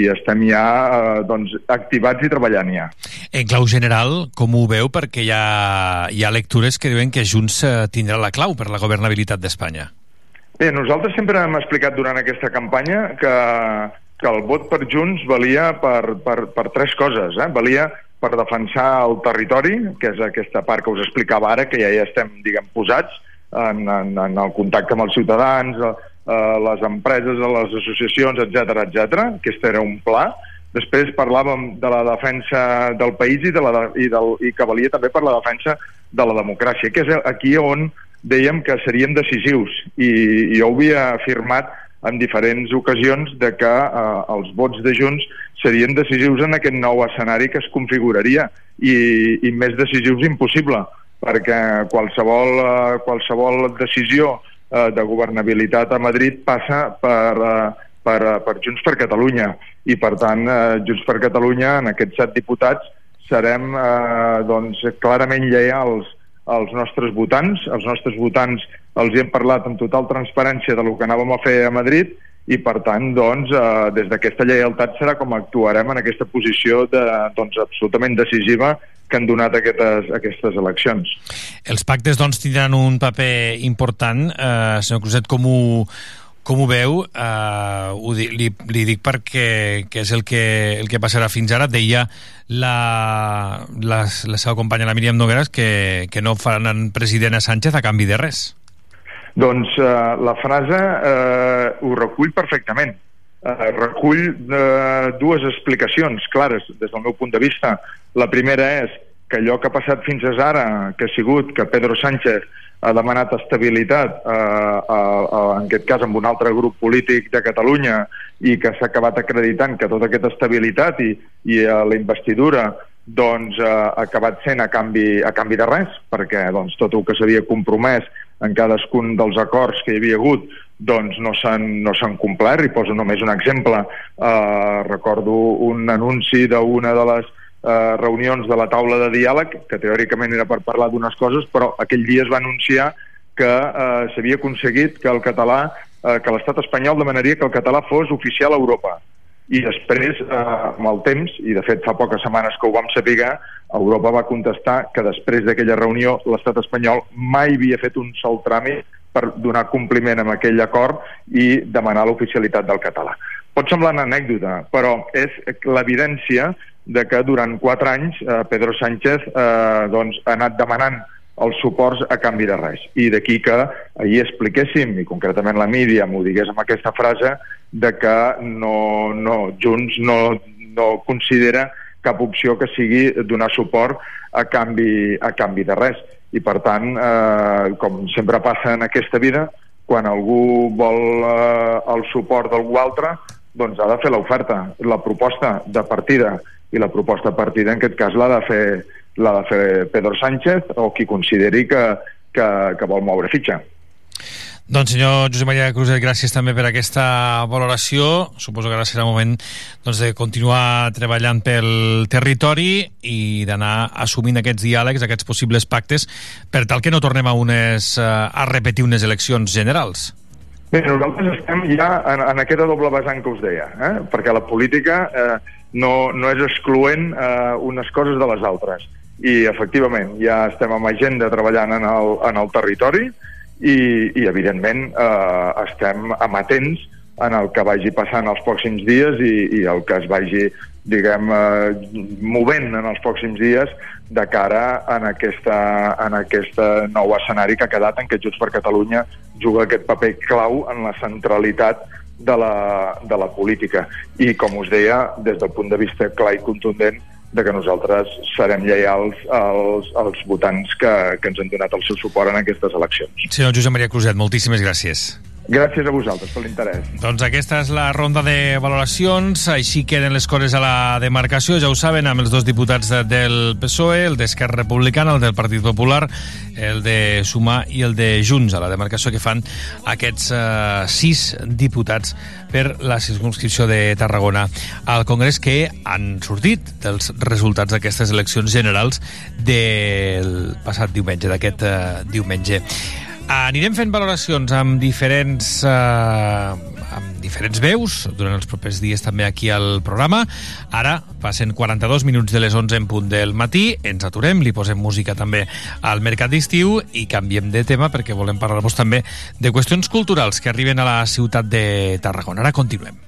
i estem ja eh, doncs, activats i treballant ja. En clau general, com ho veu? Perquè hi ha, hi ha lectures que diuen que Junts eh, tindrà la clau per la governabilitat d'Espanya. Bé, nosaltres sempre hem explicat durant aquesta campanya que, que el vot per Junts valia per, per, per tres coses. Eh? Valia per defensar el territori, que és aquesta part que us explicava ara, que ja hi estem, diguem, posats en, en, en el contacte amb els ciutadans, eh, les empreses, les associacions, etc etc. Aquest era un pla. Després parlàvem de la defensa del país i, de la, i, del, i que valia també per la defensa de la democràcia, que és aquí on dèiem que seríem decisius i, i jo ho havia afirmat en diferents ocasions de que eh, els vots de Junts serien decisius en aquest nou escenari que es configuraria i, i més decisius impossible perquè qualsevol, eh, qualsevol decisió eh, de governabilitat a Madrid passa per, eh, per, per Junts per Catalunya i per tant eh, Junts per Catalunya en aquests set diputats serem eh, doncs, clarament lleials als nostres votants. Els nostres votants els hem parlat amb total transparència de lo que anàvem a fer a Madrid i per tant, doncs, eh, des d'aquesta lleialtat serà com actuarem en aquesta posició de, doncs, absolutament decisiva que han donat aquestes, aquestes eleccions. Els pactes, doncs, tindran un paper important. Eh, senyor Cruzet, com ho, com ho veu? Eh, ho di, li, li dic perquè que és el que, el que passarà fins ara. Deia la, la, la seva companya, la Míriam Nogueras, que, que no faran president a Sánchez a canvi de res. Doncs eh, la frase eh, ho recull perfectament. Eh, recull eh, dues explicacions clares des del meu punt de vista. La primera és que allò que ha passat fins ara, que ha sigut que Pedro Sánchez ha demanat estabilitat, eh, a, a, en aquest cas amb un altre grup polític de Catalunya, i que s'ha acabat acreditant que tota aquesta estabilitat i, i eh, la investidura doncs, eh, ha acabat sent a canvi, a canvi de res, perquè doncs, tot el que s'havia compromès en cadascun dels acords que hi havia hagut doncs no s'han no complert, i poso només un exemple. Eh, recordo un anunci d'una de les eh, reunions de la taula de diàleg, que teòricament era per parlar d'unes coses, però aquell dia es va anunciar que eh, s'havia aconseguit que el català, eh, que l'estat espanyol demanaria que el català fos oficial a Europa. I després, eh, amb el temps, i de fet fa poques setmanes que ho vam saber, Europa va contestar que després d'aquella reunió l'estat espanyol mai havia fet un sol tràmit per donar compliment amb aquell acord i demanar l'oficialitat del català. Pot semblar una anècdota, però és l'evidència de que durant quatre anys eh, Pedro Sánchez eh, doncs, ha anat demanant els suports a canvi de res. I d'aquí que ahir expliquéssim, i concretament la Míriam ho digués amb aquesta frase, de que no, no, Junts no, no considera cap opció que sigui donar suport a canvi, a canvi de res. I per tant, eh, com sempre passa en aquesta vida, quan algú vol eh, el suport d'algú altre, doncs ha de fer l'oferta, la proposta de partida. I la proposta de partida, en aquest cas, l'ha de fer l'ha de fer Pedro Sánchez o qui consideri que, que, que vol moure fitxa. Doncs senyor Josep Maria Cruzet, gràcies també per aquesta valoració. Suposo que ara serà moment doncs, de continuar treballant pel territori i d'anar assumint aquests diàlegs, aquests possibles pactes, per tal que no tornem a, unes, eh, a repetir unes eleccions generals. Bé, nosaltres estem ja en, en aquesta doble vessant que us deia, eh? perquè la política eh, no, no és excloent eh, unes coses de les altres i efectivament ja estem amb agenda treballant en el, en el territori i, i evidentment eh, estem amatents en el que vagi passant els pròxims dies i, i el que es vagi diguem, eh, movent en els pròxims dies de cara en aquesta, en aquesta nou escenari que ha quedat en què Junts per Catalunya juga aquest paper clau en la centralitat de la, de la política. I, com us deia, des del punt de vista clar i contundent, de que nosaltres serem lleials als, als votants que, que ens han donat el seu suport en aquestes eleccions. Senyor Josep Maria Cruzet, moltíssimes gràcies. Gràcies a vosaltres per l'interès. Doncs aquesta és la ronda de valoracions. Així queden les coses a la demarcació. Ja ho saben, amb els dos diputats del PSOE, el d'Esquerra Republicana, el del Partit Popular, el de Sumar i el de Junts, a la demarcació que fan aquests eh, sis diputats per la circunscripció de Tarragona al Congrés que han sortit dels resultats d'aquestes eleccions generals del passat diumenge, d'aquest eh, diumenge. Anirem fent valoracions amb diferents, eh, amb diferents veus durant els propers dies també aquí al programa. Ara passen 42 minuts de les 11 en punt del matí, ens aturem, li posem música també al mercat d'estiu i canviem de tema perquè volem parlar-vos també de qüestions culturals que arriben a la ciutat de Tarragona. Ara continuem.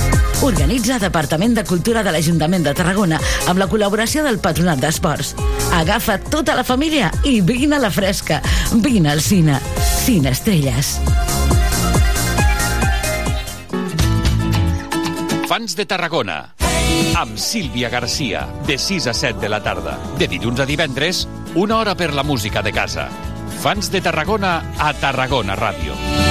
Organitza Departament de Cultura de l'Ajuntament de Tarragona amb la col·laboració del Patronat d'Esports. Agafa tota la família i vine a la fresca. Vine al cine. Cine Estrelles. Fans de Tarragona. Amb Sílvia Garcia, de 6 a 7 de la tarda. De dilluns a divendres, una hora per la música de casa. Fans de Tarragona a Tarragona Ràdio.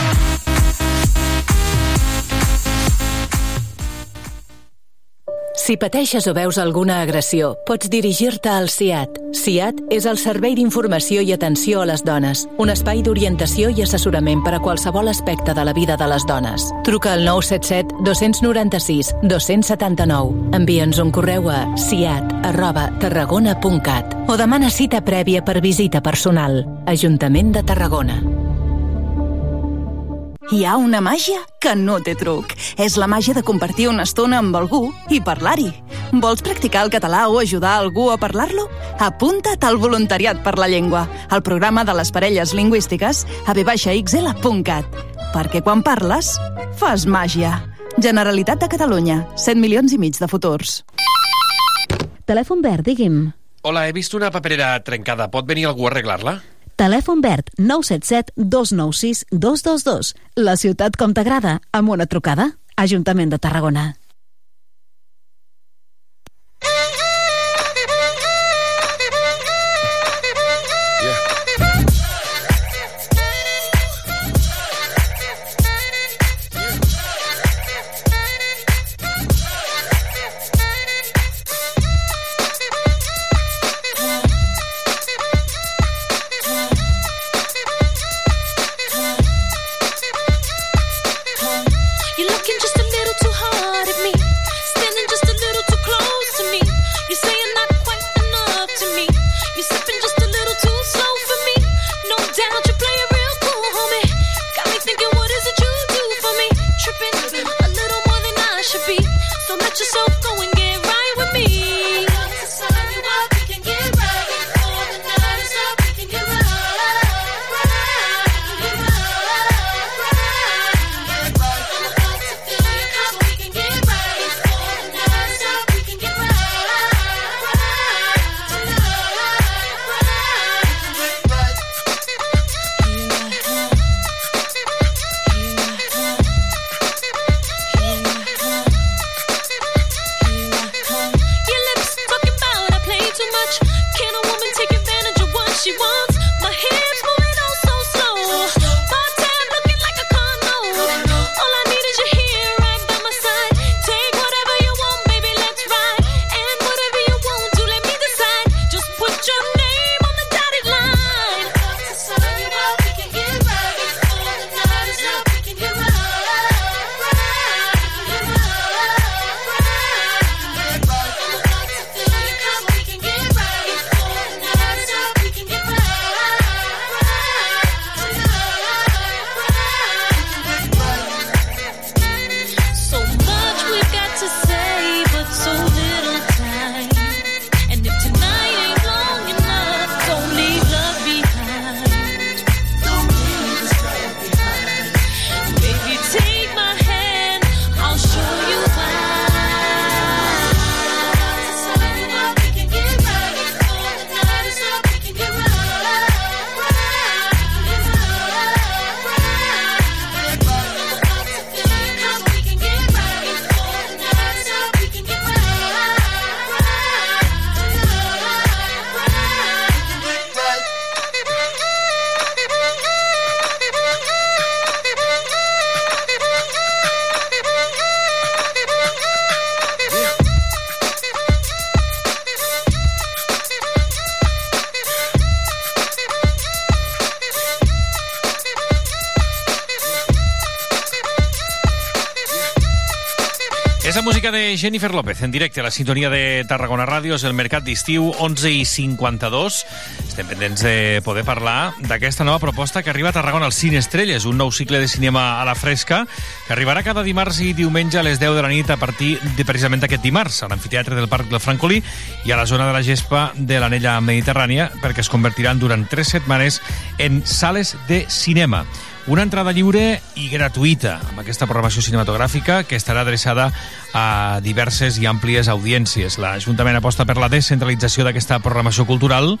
Si pateixes o veus alguna agressió, pots dirigir-te al CIAT. CIAT és el Servei d'Informació i Atenció a les Dones, un espai d'orientació i assessorament per a qualsevol aspecte de la vida de les dones. Truca al 977 296 279. Envia'ns un correu a ciat arroba tarragona.cat o demana cita prèvia per visita personal. Ajuntament de Tarragona. Hi ha una màgia que no té truc. És la màgia de compartir una estona amb algú i parlar-hi. Vols practicar el català o ajudar algú a parlar-lo? Apunta't al Voluntariat per la Llengua, al programa de les parelles lingüístiques a vxl.cat. Perquè quan parles, fas màgia. Generalitat de Catalunya, 100 milions i mig de futurs. Telèfon verd, digui'm. Hola, he vist una paperera trencada. Pot venir algú a arreglar-la? Telèfon verd 977 296 222. La ciutat com t'agrada, amb una trucada. Ajuntament de Tarragona. Jennifer López en directe a la sintonia de Tarragona Ràdio és el Mercat d'Estiu 11 i 52. Estem pendents de poder parlar d'aquesta nova proposta que arriba a Tarragona al Cine Estrelles, un nou cicle de cinema a la fresca que arribarà cada dimarts i diumenge a les 10 de la nit a partir de precisament aquest dimarts a l'amfiteatre del Parc del Francolí i a la zona de la gespa de l'anella mediterrània perquè es convertiran durant tres setmanes en sales de cinema. Una entrada lliure i gratuïta amb aquesta programació cinematogràfica que estarà adreçada a diverses i àmplies audiències. L'Ajuntament aposta per la descentralització d'aquesta programació cultural,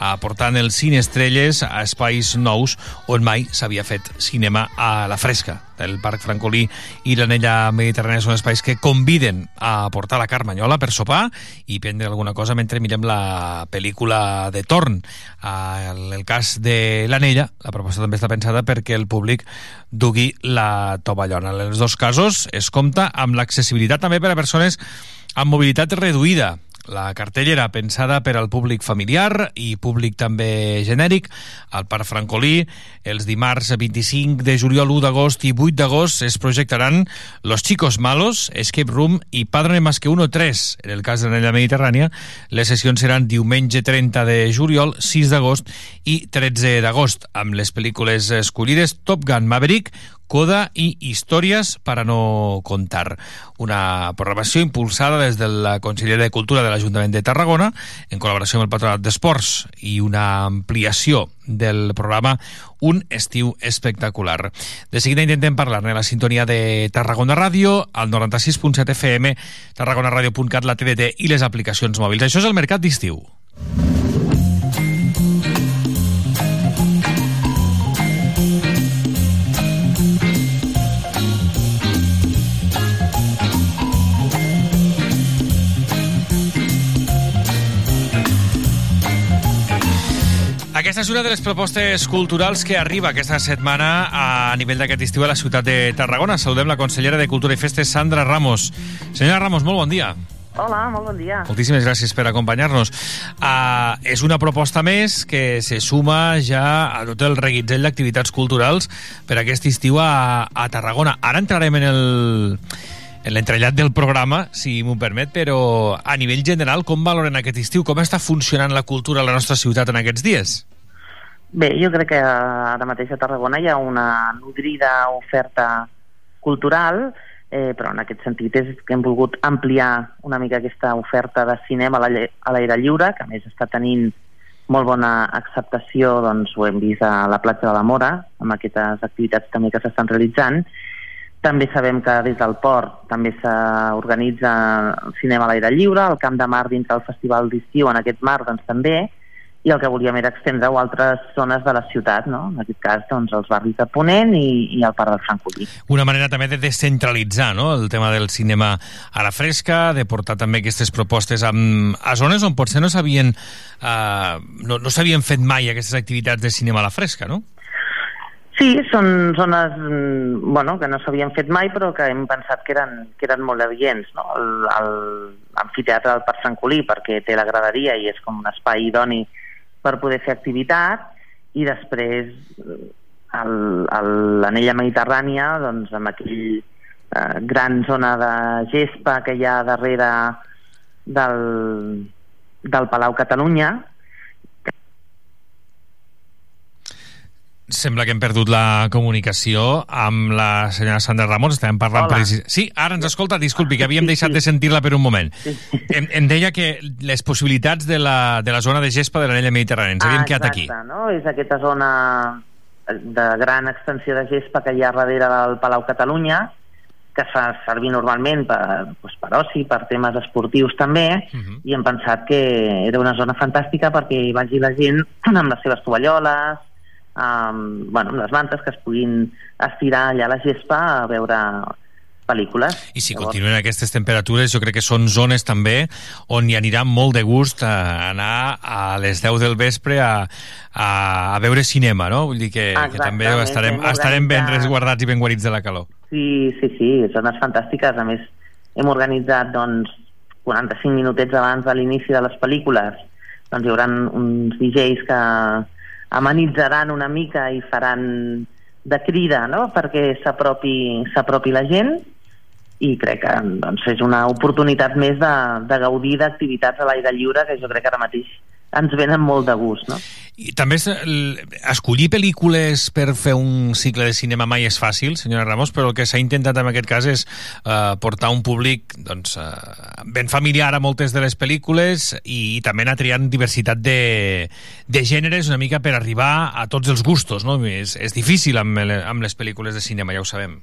aportant el cine estrelles a espais nous on mai s'havia fet cinema a la fresca. El Parc Francolí i l'Anella Mediterrània són espais que conviden a portar la Carmanyola per sopar i prendre alguna cosa mentre mirem la pel·lícula de torn. En el cas de l'Anella, la proposta també està pensada perquè el públic dugui la tovallona. En els dos casos es compta amb l'accessibilitat també per a persones amb mobilitat reduïda. La cartellera pensada per al públic familiar i públic també genèric al Parc Francolí. Els dimarts 25 de juliol, 1 d'agost i 8 d'agost es projectaran Los Chicos Malos, Escape Room i Padre Más que Uno 3. En el cas de l'Anella Mediterrània, les sessions seran diumenge 30 de juliol, 6 d'agost i 13 d'agost, amb les pel·lícules escollides Top Gun Maverick, Coda i Històries per a no contar. Una programació impulsada des de la Conselleria de Cultura de l'Ajuntament de Tarragona en col·laboració amb el Patronat d'Esports i una ampliació del programa Un estiu espectacular. De seguida intentem parlar-ne a la sintonia de Tarragona Ràdio, al 96.7 FM, tarragonaradio.cat, la TDT i les aplicacions mòbils. Això és el Mercat d'Estiu. Aquesta és una de les propostes culturals que arriba aquesta setmana a nivell d'aquest estiu a la ciutat de Tarragona. Saludem la consellera de Cultura i Festes, Sandra Ramos. Senyora Ramos, molt bon dia. Hola, molt bon dia. Moltíssimes gràcies per acompanyar-nos. Uh, és una proposta més que se suma ja a tot el reguitzell d'activitats culturals per aquest estiu a, a Tarragona. Ara entrarem en el en l'entrellat del programa, si m'ho permet, però a nivell general, com valoren aquest estiu? Com està funcionant la cultura a la nostra ciutat en aquests dies? Bé, jo crec que ara mateix a Tarragona hi ha una nodrida oferta cultural, eh, però en aquest sentit és que hem volgut ampliar una mica aquesta oferta de cinema a la- a l'aire lliure, que a més està tenint molt bona acceptació, doncs ho hem vist a la platja de la Mora, amb aquestes activitats també que s'estan realitzant. També sabem que des del port també s'organitza el cinema a l'aire lliure, el Camp de Mar dintre del Festival d'Estiu en aquest mar doncs també, i el que volíem era estendre-ho a altres zones de la ciutat, no? en aquest cas doncs, els barris de Ponent i, i el Parc del Francolí. Una manera també de descentralitzar no? el tema del cinema a la fresca, de portar també aquestes propostes amb, a zones on potser no s'havien uh, no, no s'havien fet mai aquestes activitats de cinema a la fresca, no? Sí, són zones mm, bueno, que no s'havien fet mai però que hem pensat que eren, que eren molt adients. No? L'amfiteatre del Parc Francolí perquè té la graderia i és com un espai idoni per poder fer activitat i després eh, el- el- l'anella mediterrània doncs, amb aquell eh, gran zona de gespa que hi ha darrere del, del Palau Catalunya Sembla que hem perdut la comunicació amb la senyora Sandra Ramos. Estàvem parlant... Hola. Precis... Sí, ara ens escolta. Disculpi, que havíem deixat de sentir-la per un moment. Em, em deia que les possibilitats de la, de la zona de gespa de l'anella mediterrània. Ens havíem quedat aquí. exacte, no? És aquesta zona de gran extensió de gespa que hi ha darrere del Palau Catalunya, que fa servir normalment per, doncs, per oci, per temes esportius també, Mhm. i hem pensat que era una zona fantàstica perquè hi vagi la gent amb les seves tovalloles, amb, bueno, amb les mantes que es puguin estirar allà a la gespa a veure pel·lícules. I si continuen aquestes temperatures, jo crec que són zones també on hi anirà molt de gust a anar a les 10 del vespre a, a, a veure cinema, no? Vull dir que, que també estarem, estarem ben resguardats i ben guarits de la calor. Sí, sí, sí, zones fantàstiques. A més, hem organitzat doncs, 45 minutets abans de l'inici de les pel·lícules doncs hi haurà uns DJs que amenitzaran una mica i faran de crida no? perquè s'apropi la gent i crec que doncs, és una oportunitat més de, de gaudir d'activitats a l'aire lliure que jo crec que ara mateix ens venen molt de gust, no? I també és, escollir pel·lícules per fer un cicle de cinema mai és fàcil, senyora Ramos, però el que s'ha intentat en aquest cas és eh, portar un públic doncs, eh, ben familiar a moltes de les pel·lícules i, i també anar triant diversitat de, de gèneres una mica per arribar a tots els gustos, no? És, és difícil amb, amb les pel·lícules de cinema, ja ho sabem.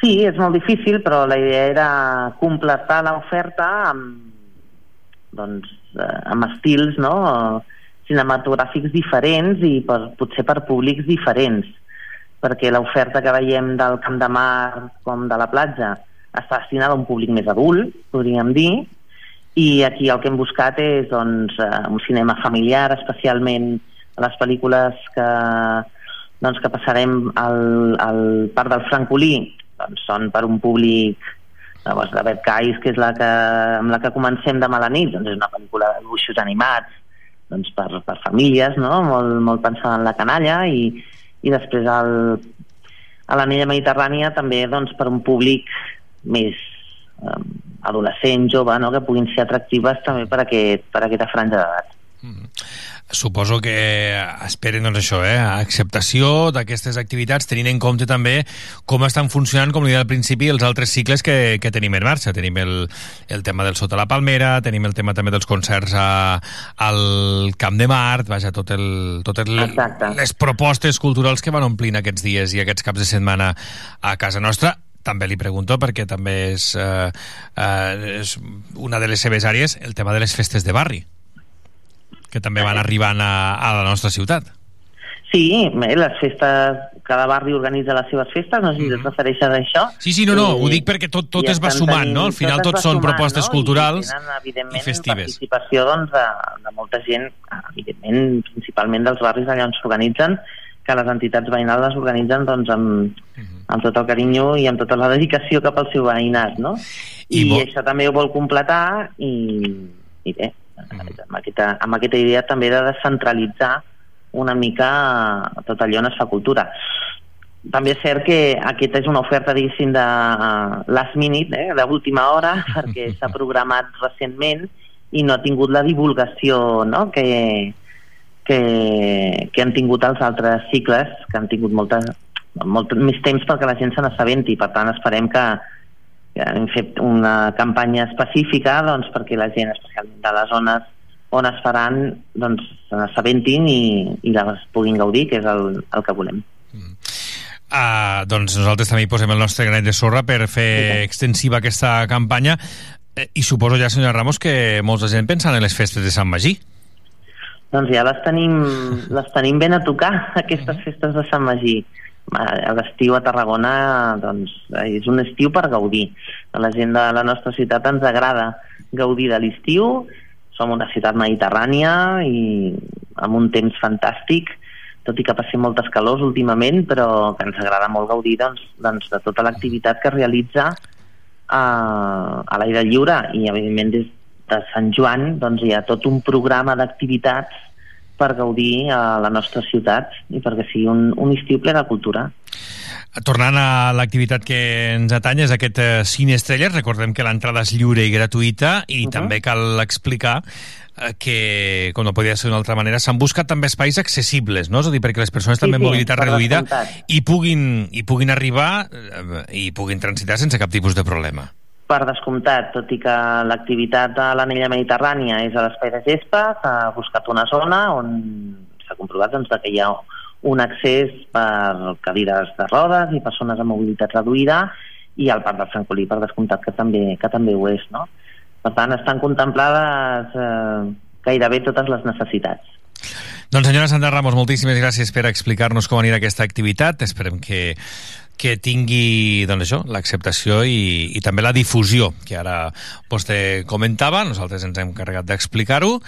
Sí, és molt difícil, però la idea era completar l'oferta amb, doncs, amb estils no? cinematogràfics diferents i per, potser per públics diferents, perquè l'oferta que veiem del Camp de Mar com de la platja està destinada a un públic més adult, podríem dir, i aquí el que hem buscat és doncs, eh, un cinema familiar, especialment les pel·lícules que, doncs, que passarem al, al Parc del Francolí, doncs són per un públic llavors, de Bad Guys, que és la que, amb la que comencem demà a la nit, doncs és una pel·lícula de dibuixos animats doncs per, per famílies, no? molt, molt pensada en la canalla i, i després el, a l'anella mediterrània també doncs, per un públic més eh, adolescent, jove, no? que puguin ser atractives també per, aquest, per aquesta franja d'edat. Suposo que esperen doncs això, eh? acceptació d'aquestes activitats, tenint en compte també com estan funcionant, com li al principi, els altres cicles que, que tenim en marxa. Tenim el, el tema del Sota la Palmera, tenim el tema també dels concerts a, al Camp de Mart, vaja, tot el, totes el, les propostes culturals que van omplint aquests dies i aquests caps de setmana a casa nostra també li pregunto perquè també és, eh, eh, és una de les seves àrees el tema de les festes de barri que també van arribant a, a la nostra ciutat. Sí, bé, les festes, cada barri organitza les seves festes, no sé si et refereixes a això. Sí, sí, no, no, I- ho dic perquè tot, tot es va sumant, tenint- no? Al final tot va són sumant, propostes no? culturals I tenen, evidentment, i festives. participació doncs, de, de molta gent, evidentment, principalment dels barris allà on s'organitzen, que les entitats veïnals les organitzen doncs, amb, amb tot el carinyo i amb tota la dedicació cap al seu veïnat, no? I, I això també ho vol completar i, i bé, amb, aquesta, amb aquesta idea també de descentralitzar una mica tot allò on es fa cultura. També és cert que aquesta és una oferta, diguéssim, de eh, last minute, eh, d'última hora, perquè s'ha programat recentment i no ha tingut la divulgació no? que, que, que han tingut els altres cicles, que han tingut molta, molt més temps perquè la gent se n'assabenti. Per tant, esperem que hem fet una campanya específica doncs, perquè la gent, especialment de les zones on es faran, doncs, se n'assabentin i, i les puguin gaudir, que és el, el que volem. Uh, doncs nosaltres també hi posem el nostre granet de sorra per fer extensiva aquesta campanya eh, i suposo ja, senyora Ramos, que molts de gent pensen en les festes de Sant Magí. Doncs ja les tenim, les tenim ben a tocar, aquestes festes de Sant Magí. A l'estiu a Tarragona doncs, és un estiu per gaudir. A la gent de la nostra ciutat ens agrada gaudir de l'estiu, som una ciutat mediterrània i amb un temps fantàstic, tot i que passem moltes calors últimament, però que ens agrada molt gaudir doncs, doncs, de tota l'activitat que es realitza a, a l'aire lliure i evidentment des de Sant Joan doncs, hi ha tot un programa d'activitats per gaudir a la nostra ciutat i perquè sigui un, un estiu ple de cultura. Tornant a l'activitat que ens atanya és aquest eh, Cine Estrelles, recordem que l'entrada és lliure i gratuïta i uh -huh. també cal explicar eh, que, com no podia ser d'una altra manera, s'han buscat també espais accessibles, no? És a dir, perquè les persones Sí, també amb sí, mobilitat reduïda i puguin, i puguin arribar eh, i puguin transitar sense cap tipus de problema. Per descomptat, tot i que l'activitat a l'anella mediterrània és a l'espai de gespa, s'ha buscat una zona on s'ha comprovat doncs, que hi ha un accés per cadires de rodes i persones amb mobilitat reduïda i al Parc del Francolí, per descomptat, que també, que també ho és. No? Per tant, estan contemplades eh, gairebé totes les necessitats. Doncs senyora Sandra Ramos, moltíssimes gràcies per explicar-nos com anirà aquesta activitat. Esperem que, que tingui doncs això, l'acceptació i, i també la difusió, que ara vostè comentava, nosaltres ens hem carregat d'explicar-ho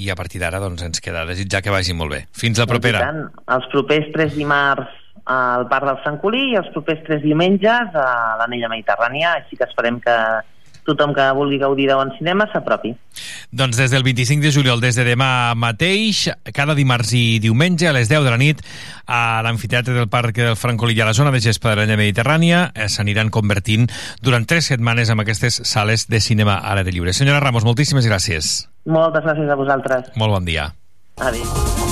i a partir d'ara doncs, ens queda desitjar que vagi molt bé. Fins la Doncs propera. tant, els propers tres dimarts al Parc del Francolí i els propers tres diumenges a l'anella mediterrània, així que esperem que, tothom que vulgui gaudir de bon cinema s'apropi. Doncs des del 25 de juliol, des de demà mateix, cada dimarts i diumenge a les 10 de la nit, a l'amfiteatre del Parc del Francolí a la zona de gespa de l'Anya Mediterrània eh, s'aniran convertint durant tres setmanes amb aquestes sales de cinema a l'aire lliure. Senyora Ramos, moltíssimes gràcies. Moltes gràcies a vosaltres. Molt bon dia. Adéu.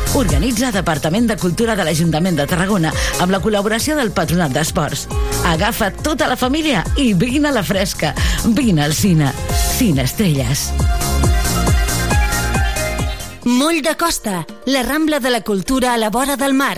Organitza Departament de Cultura de l'Ajuntament de Tarragona amb la col·laboració del Patronat d'Esports. Agafa tota la família i vine a la fresca. Vine al cine. Cine Estrelles. Moll de Costa, la Rambla de la Cultura a la vora del mar.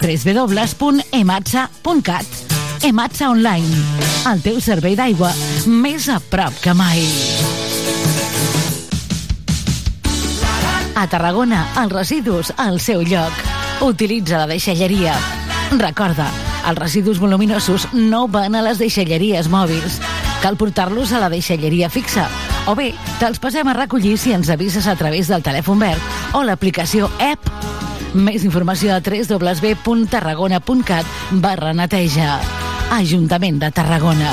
www.ematsa.cat Ematsa Online, el teu servei d'aigua més a prop que mai. A Tarragona, els residus al seu lloc. Utilitza la deixalleria. Recorda, els residus voluminosos no van a les deixalleries mòbils. Cal portar-los a la deixalleria fixa. O bé, te'ls passem a recollir si ens avises a través del telèfon verd o l'aplicació app. Més informació a www.tarragona.cat barra neteja. Ajuntament de Tarragona.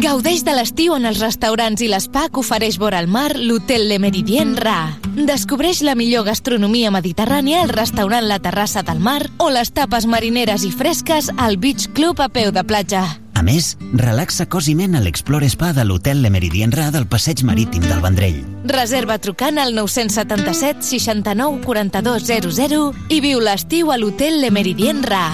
Gaudeix de l'estiu en els restaurants i l'espa que ofereix vora el mar l'Hotel Le Meridien Ra. Descobreix la millor gastronomia mediterrània al restaurant La Terrassa del Mar o les tapes marineres i fresques al Beach Club a peu de platja. A més, relaxa cos i ment a l'Explore Spa de l'Hotel Le Meridien Ra del Passeig Marítim del Vendrell. Reserva trucant al 977 69 42 00 i viu l'estiu a l'Hotel Le Meridien Ra.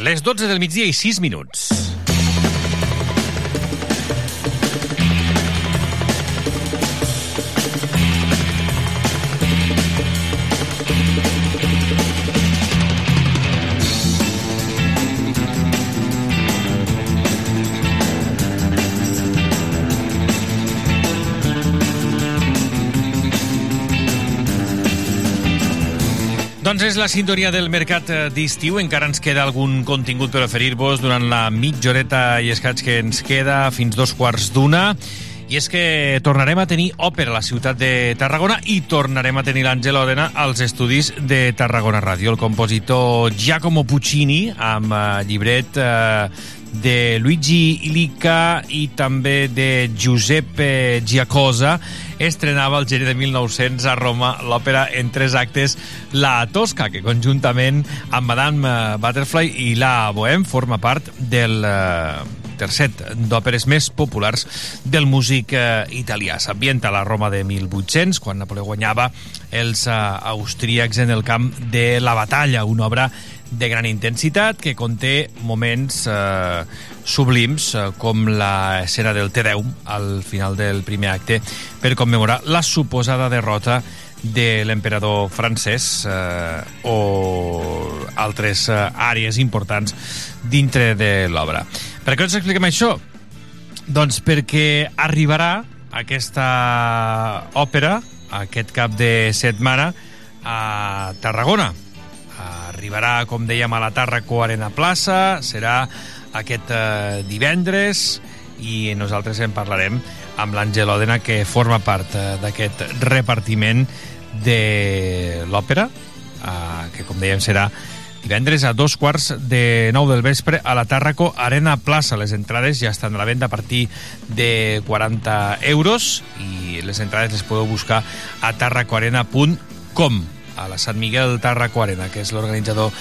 Les 12 del migdia i 6 minuts. Doncs és la sintonia del mercat eh, d'estiu. Encara ens queda algun contingut per oferir-vos durant la mitja horeta i escaig que ens queda fins dos quarts d'una. I és que tornarem a tenir òpera a la ciutat de Tarragona i tornarem a tenir l'Àngel Òdena als estudis de Tarragona Ràdio. El compositor Giacomo Puccini, amb eh, llibret eh, de Luigi Illica i també de Giuseppe Giacosa, estrenava el gener de 1900 a Roma l'òpera en tres actes La Tosca, que conjuntament amb Madame eh, Butterfly i La Bohème forma part del eh, tercet d'òperes més populars del músic eh, italià. S'ambienta a la Roma de 1800, quan Napoleó guanyava els eh, austríacs en el camp de la batalla, una obra de gran intensitat que conté moments eh, sublims eh, com la escena del Te Deum al final del primer acte per commemorar la suposada derrota de l'emperador francès eh, o altres eh, àrees importants dintre de l'obra. Per què us expliquem això? Doncs perquè arribarà aquesta òpera aquest cap de setmana a Tarragona. Arribarà, com dèiem, a la Tàrraco Arena Plaça, serà aquest eh, divendres i nosaltres en parlarem amb l'Àngel Òdena, que forma part eh, d'aquest repartiment de l'òpera, eh, que com dèiem serà divendres a dos quarts de nou del vespre a la Tàrraco Arena Plaça. Les entrades ja estan a la venda a partir de 40 euros i les entrades les podeu buscar a tarracoarena.com a la Sant Miguel Tàrraco Arena, que és l'organitzador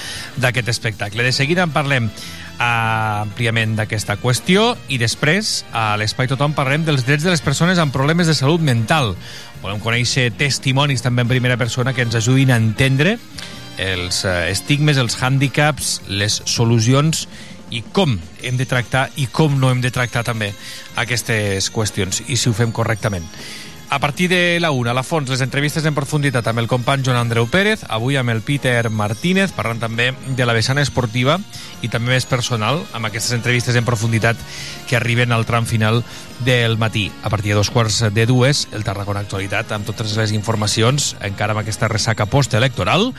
d'aquest espectacle. De seguida en parlem eh, àmpliament d'aquesta qüestió i després a l'Espai Tothom parlarem dels drets de les persones amb problemes de salut mental. Volem conèixer testimonis també en primera persona que ens ajudin a entendre els eh, estigmes, els hàndicaps, les solucions i com hem de tractar i com no hem de tractar també aquestes qüestions i si ho fem correctament. A partir de la una, a la fons, les entrevistes en profunditat amb el company Joan Andreu Pérez, avui amb el Peter Martínez, parlant també de la vessant esportiva i també més personal, amb aquestes entrevistes en profunditat que arriben al tram final del matí. A partir de dos quarts de dues, el Tarragona Actualitat, amb totes les informacions, encara amb aquesta ressaca postelectoral,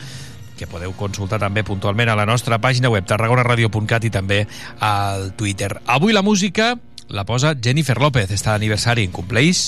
que podeu consultar també puntualment a la nostra pàgina web tarragonaradio.cat i també al Twitter. Avui la música la posa Jennifer López, està d'aniversari, compleix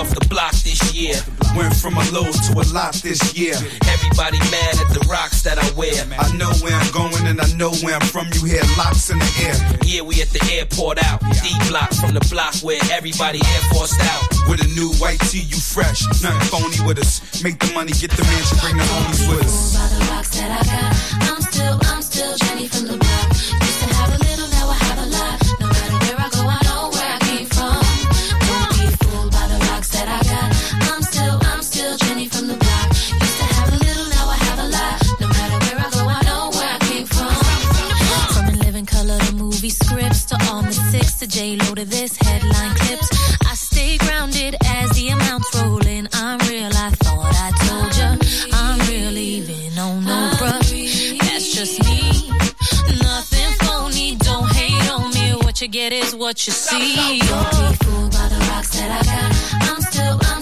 off the block this year. Went from a low to a lot this year. Everybody mad at the rocks that I wear. I know where I'm going and I know where I'm from. You hear locks in the air. Yeah, we at the airport out. D block from the block where everybody air forced out. With a new white tee, you fresh. Nothing phony with us. Make the money, get the mansion, bring the homies with us. By the rocks that I got, I'm still, I'm still Jenny from the to J Lo to this headline clips. I stay grounded as the amounts roll in. I'm real, I thought I told ya. I'm real, even on no bruh. That's just me. Nothing phony, don't hate on me. What you get is what you see. Don't be fooled by the rocks that I got. I'm still, I'm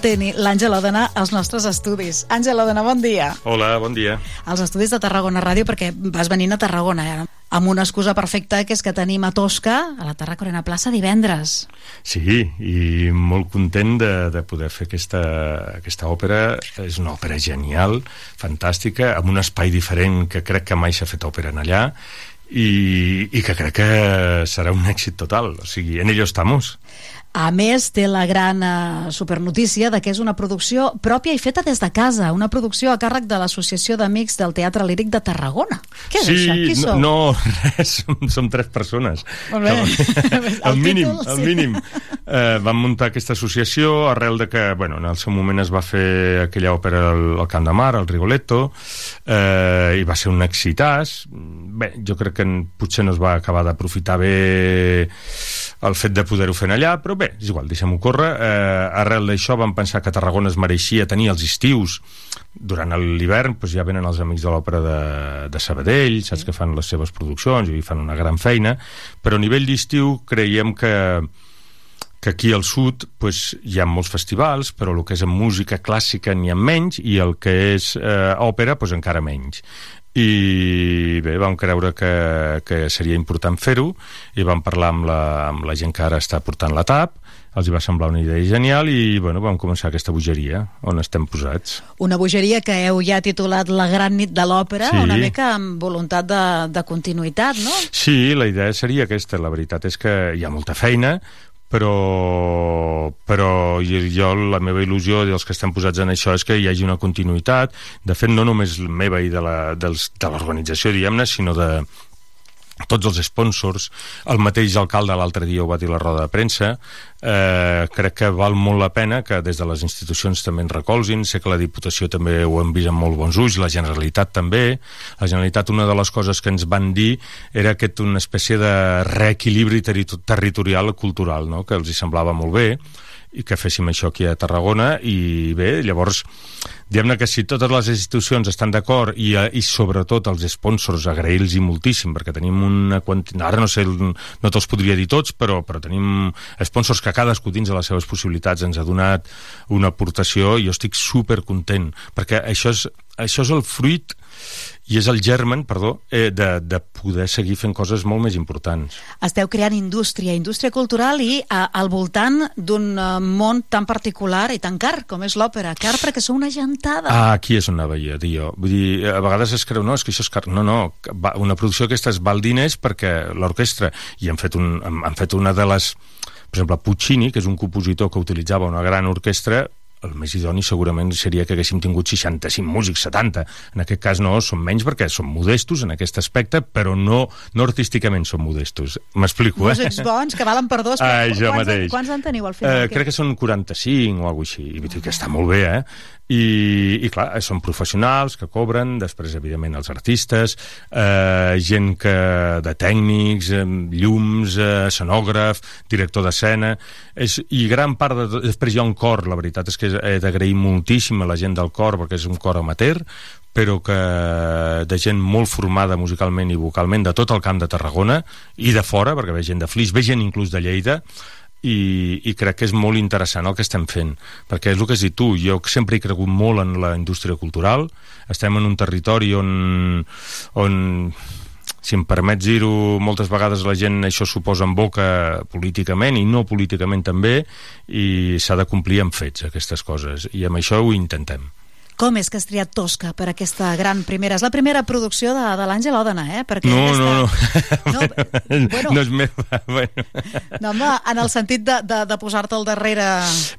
tenir l'Àngela Odena als nostres estudis. Àngela Odena, bon dia. Hola, bon dia. Als estudis de Tarragona Ràdio, perquè vas venint a Tarragona, eh? amb una excusa perfecta, que és que tenim a Tosca, a la Tarracorena Plaça, divendres. Sí, i molt content de, de poder fer aquesta, aquesta òpera. És una òpera genial, fantàstica, amb un espai diferent que crec que mai s'ha fet òpera en allà, i, i que crec que serà un èxit total. O sigui, en ello estamos. A més, té la gran eh, supernotícia de que és una producció pròpia i feta des de casa, una producció a càrrec de l'Associació d'Amics del Teatre Líric de Tarragona. Què és sí, això? Qui no, sou? no, res, som, som tres persones. Molt bé. el, El mínim, títol, el sí. mínim. Eh, vam muntar aquesta associació arrel de que, bueno, en el seu moment es va fer aquella òpera al, al Camp de Mar, al Rigoletto, eh, i va ser un exitàs. Bé, jo crec que potser no es va acabar d'aprofitar bé el fet de poder-ho fer allà, però bé, és igual, deixem-ho córrer. Eh, arrel d'això vam pensar que Tarragona es mereixia tenir els estius durant l'hivern doncs ja venen els amics de l'òpera de, de Sabadell, saps que fan les seves produccions i fan una gran feina, però a nivell d'estiu creiem que que aquí al sud pues, hi ha molts festivals, però el que és en música clàssica n'hi ha menys i el que és eh, òpera pues, encara menys. I bé, vam creure que, que seria important fer-ho i vam parlar amb la, amb la gent que ara està portant la TAP, els va semblar una idea genial i bueno, vam començar aquesta bogeria on estem posats. Una bogeria que heu ja titulat La gran nit de l'òpera, Sí. una mica amb voluntat de, de continuïtat, no? Sí, la idea seria aquesta. La veritat és que hi ha molta feina, però, però jo, la meva il·lusió dels que estem posats en això és que hi hagi una continuïtat. De fet, no només meva i de l'organització, diguem-ne, sinó de tots els sponsors, el mateix alcalde l'altre dia ho va dir la roda de premsa, eh, crec que val molt la pena que des de les institucions també en recolzin, sé que la Diputació també ho hem vist amb molt bons ulls, la Generalitat també, la Generalitat una de les coses que ens van dir era aquest una espècie de reequilibri terri- territorial cultural, no? que els hi semblava molt bé, i que féssim això aquí a Tarragona. I bé, llavors diguem-ne que si totes les institucions estan d'acord i, eh, i sobretot els sponsors agrair-los moltíssim perquè tenim una quantitat, ara no sé no te'ls podria dir tots, però, però tenim sponsors que cadascú dins de les seves possibilitats ens ha donat una aportació i jo estic super content perquè això és, això és el fruit i és el germen, perdó, eh, de, de poder seguir fent coses molt més importants. Esteu creant indústria, indústria cultural i a, al voltant d'un eh, món tan particular i tan car com és l'òpera. Car perquè sou una gentada. Ah, aquí és on anava jo, jo. Vull dir, a vegades es creu, no, és que això és car... No, no, va, una producció aquesta es val diners perquè l'orquestra, i han fet, un, han, han fet una de les... Per exemple, Puccini, que és un compositor que utilitzava una gran orquestra, el més idoni segurament seria que haguéssim tingut 65 músics, 70. En aquest cas no, són menys perquè són modestos en aquest aspecte, però no, no artísticament són modestos. M'explico, eh? Músics bons que valen per dos. Ah, jo quants, mateix. quants en teniu al final? Eh, crec que són 45 o alguna així, i vull dir que està molt bé, eh? I, i clar, són professionals que cobren, després evidentment els artistes eh, gent que, de tècnics eh, llums, eh, escenògraf director d'escena. I gran part de, després hi ha un cor la veritat és que he d'agrair moltíssim a la gent del cor perquè és un cor amateur però que de gent molt formada musicalment i vocalment de tot el camp de Tarragona i de fora, perquè ve gent de Flix, ve gent inclús de Lleida, i, i crec que és molt interessant el que estem fent. Perquè és el que has dit tu, jo sempre he cregut molt en la indústria cultural. Estem en un territori on, on si em permets dir-ho, moltes vegades la gent això s'ho posa en boca políticament i no políticament també i s'ha de complir amb fets aquestes coses. I amb això ho intentem Com és que has triat Tosca per aquesta gran primera? És la primera producció de, de l'Àngel Òdena, eh? Perquè no, aquesta... no, no, bueno. no és meva bueno. No, home, en el sentit de, de, de posar-te al darrere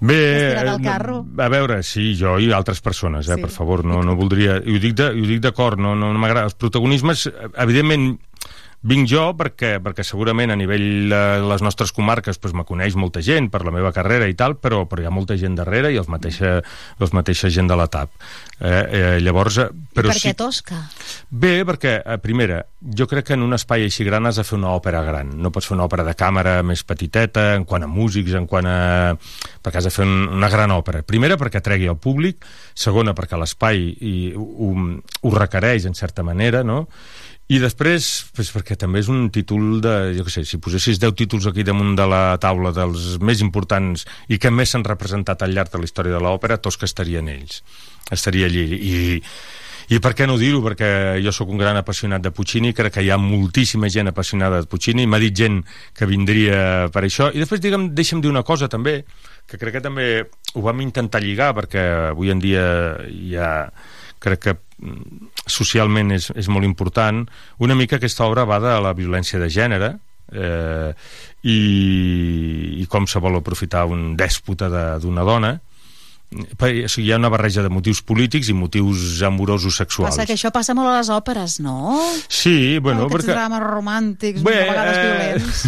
Bé, estirat al carro. a veure, sí, jo i altres persones, eh, Sí. per favor, no, no voldria... I ho dic de- i ho dic d'acord, no, no, no m'agrada. Els protagonismes, evidentment, vinc jo perquè, perquè segurament a nivell de les nostres comarques pues, me coneix molta gent per la meva carrera i tal, però, però hi ha molta gent darrere i els mateixa, els mateixa gent de la TAP. Eh, eh, llavors, eh, però per sí, què Tosca? Bé, perquè, eh, primera, jo crec que en un espai així gran has de fer una òpera gran. No pots fer una òpera de càmera més petiteta, en quant a músics, en quant a... perquè has de fer un, una gran òpera. Primera, perquè tregui al públic. Segona, perquè l'espai i- ho, ho requereix, en certa manera, no? I després, pues, perquè també és un títol de, jo què sé, si posessis 10 títols aquí damunt de la taula dels més importants i que més s'han representat al llarg de la història de l'òpera, tots que estarien ells. Estaria allí. I, i per què no dir-ho? Perquè jo sóc un gran apassionat de Puccini, crec que hi ha moltíssima gent apassionada de Puccini, m'ha dit gent que vindria per això. I després, digue'm, deixa'm dir una cosa també, que crec que també ho vam intentar lligar, perquè avui en dia hi ha crec que mm, socialment és, és molt important. Una mica aquesta obra va de la violència de gènere eh, i, i com se vol aprofitar un dèspota d'una dona o sigui, hi ha una barreja de motius polítics i motius amorosos sexuals. Passa que això passa molt a les òperes, no? Sí, bueno, Aquests perquè... drames romàntics, Bé, a vegades eh, violents.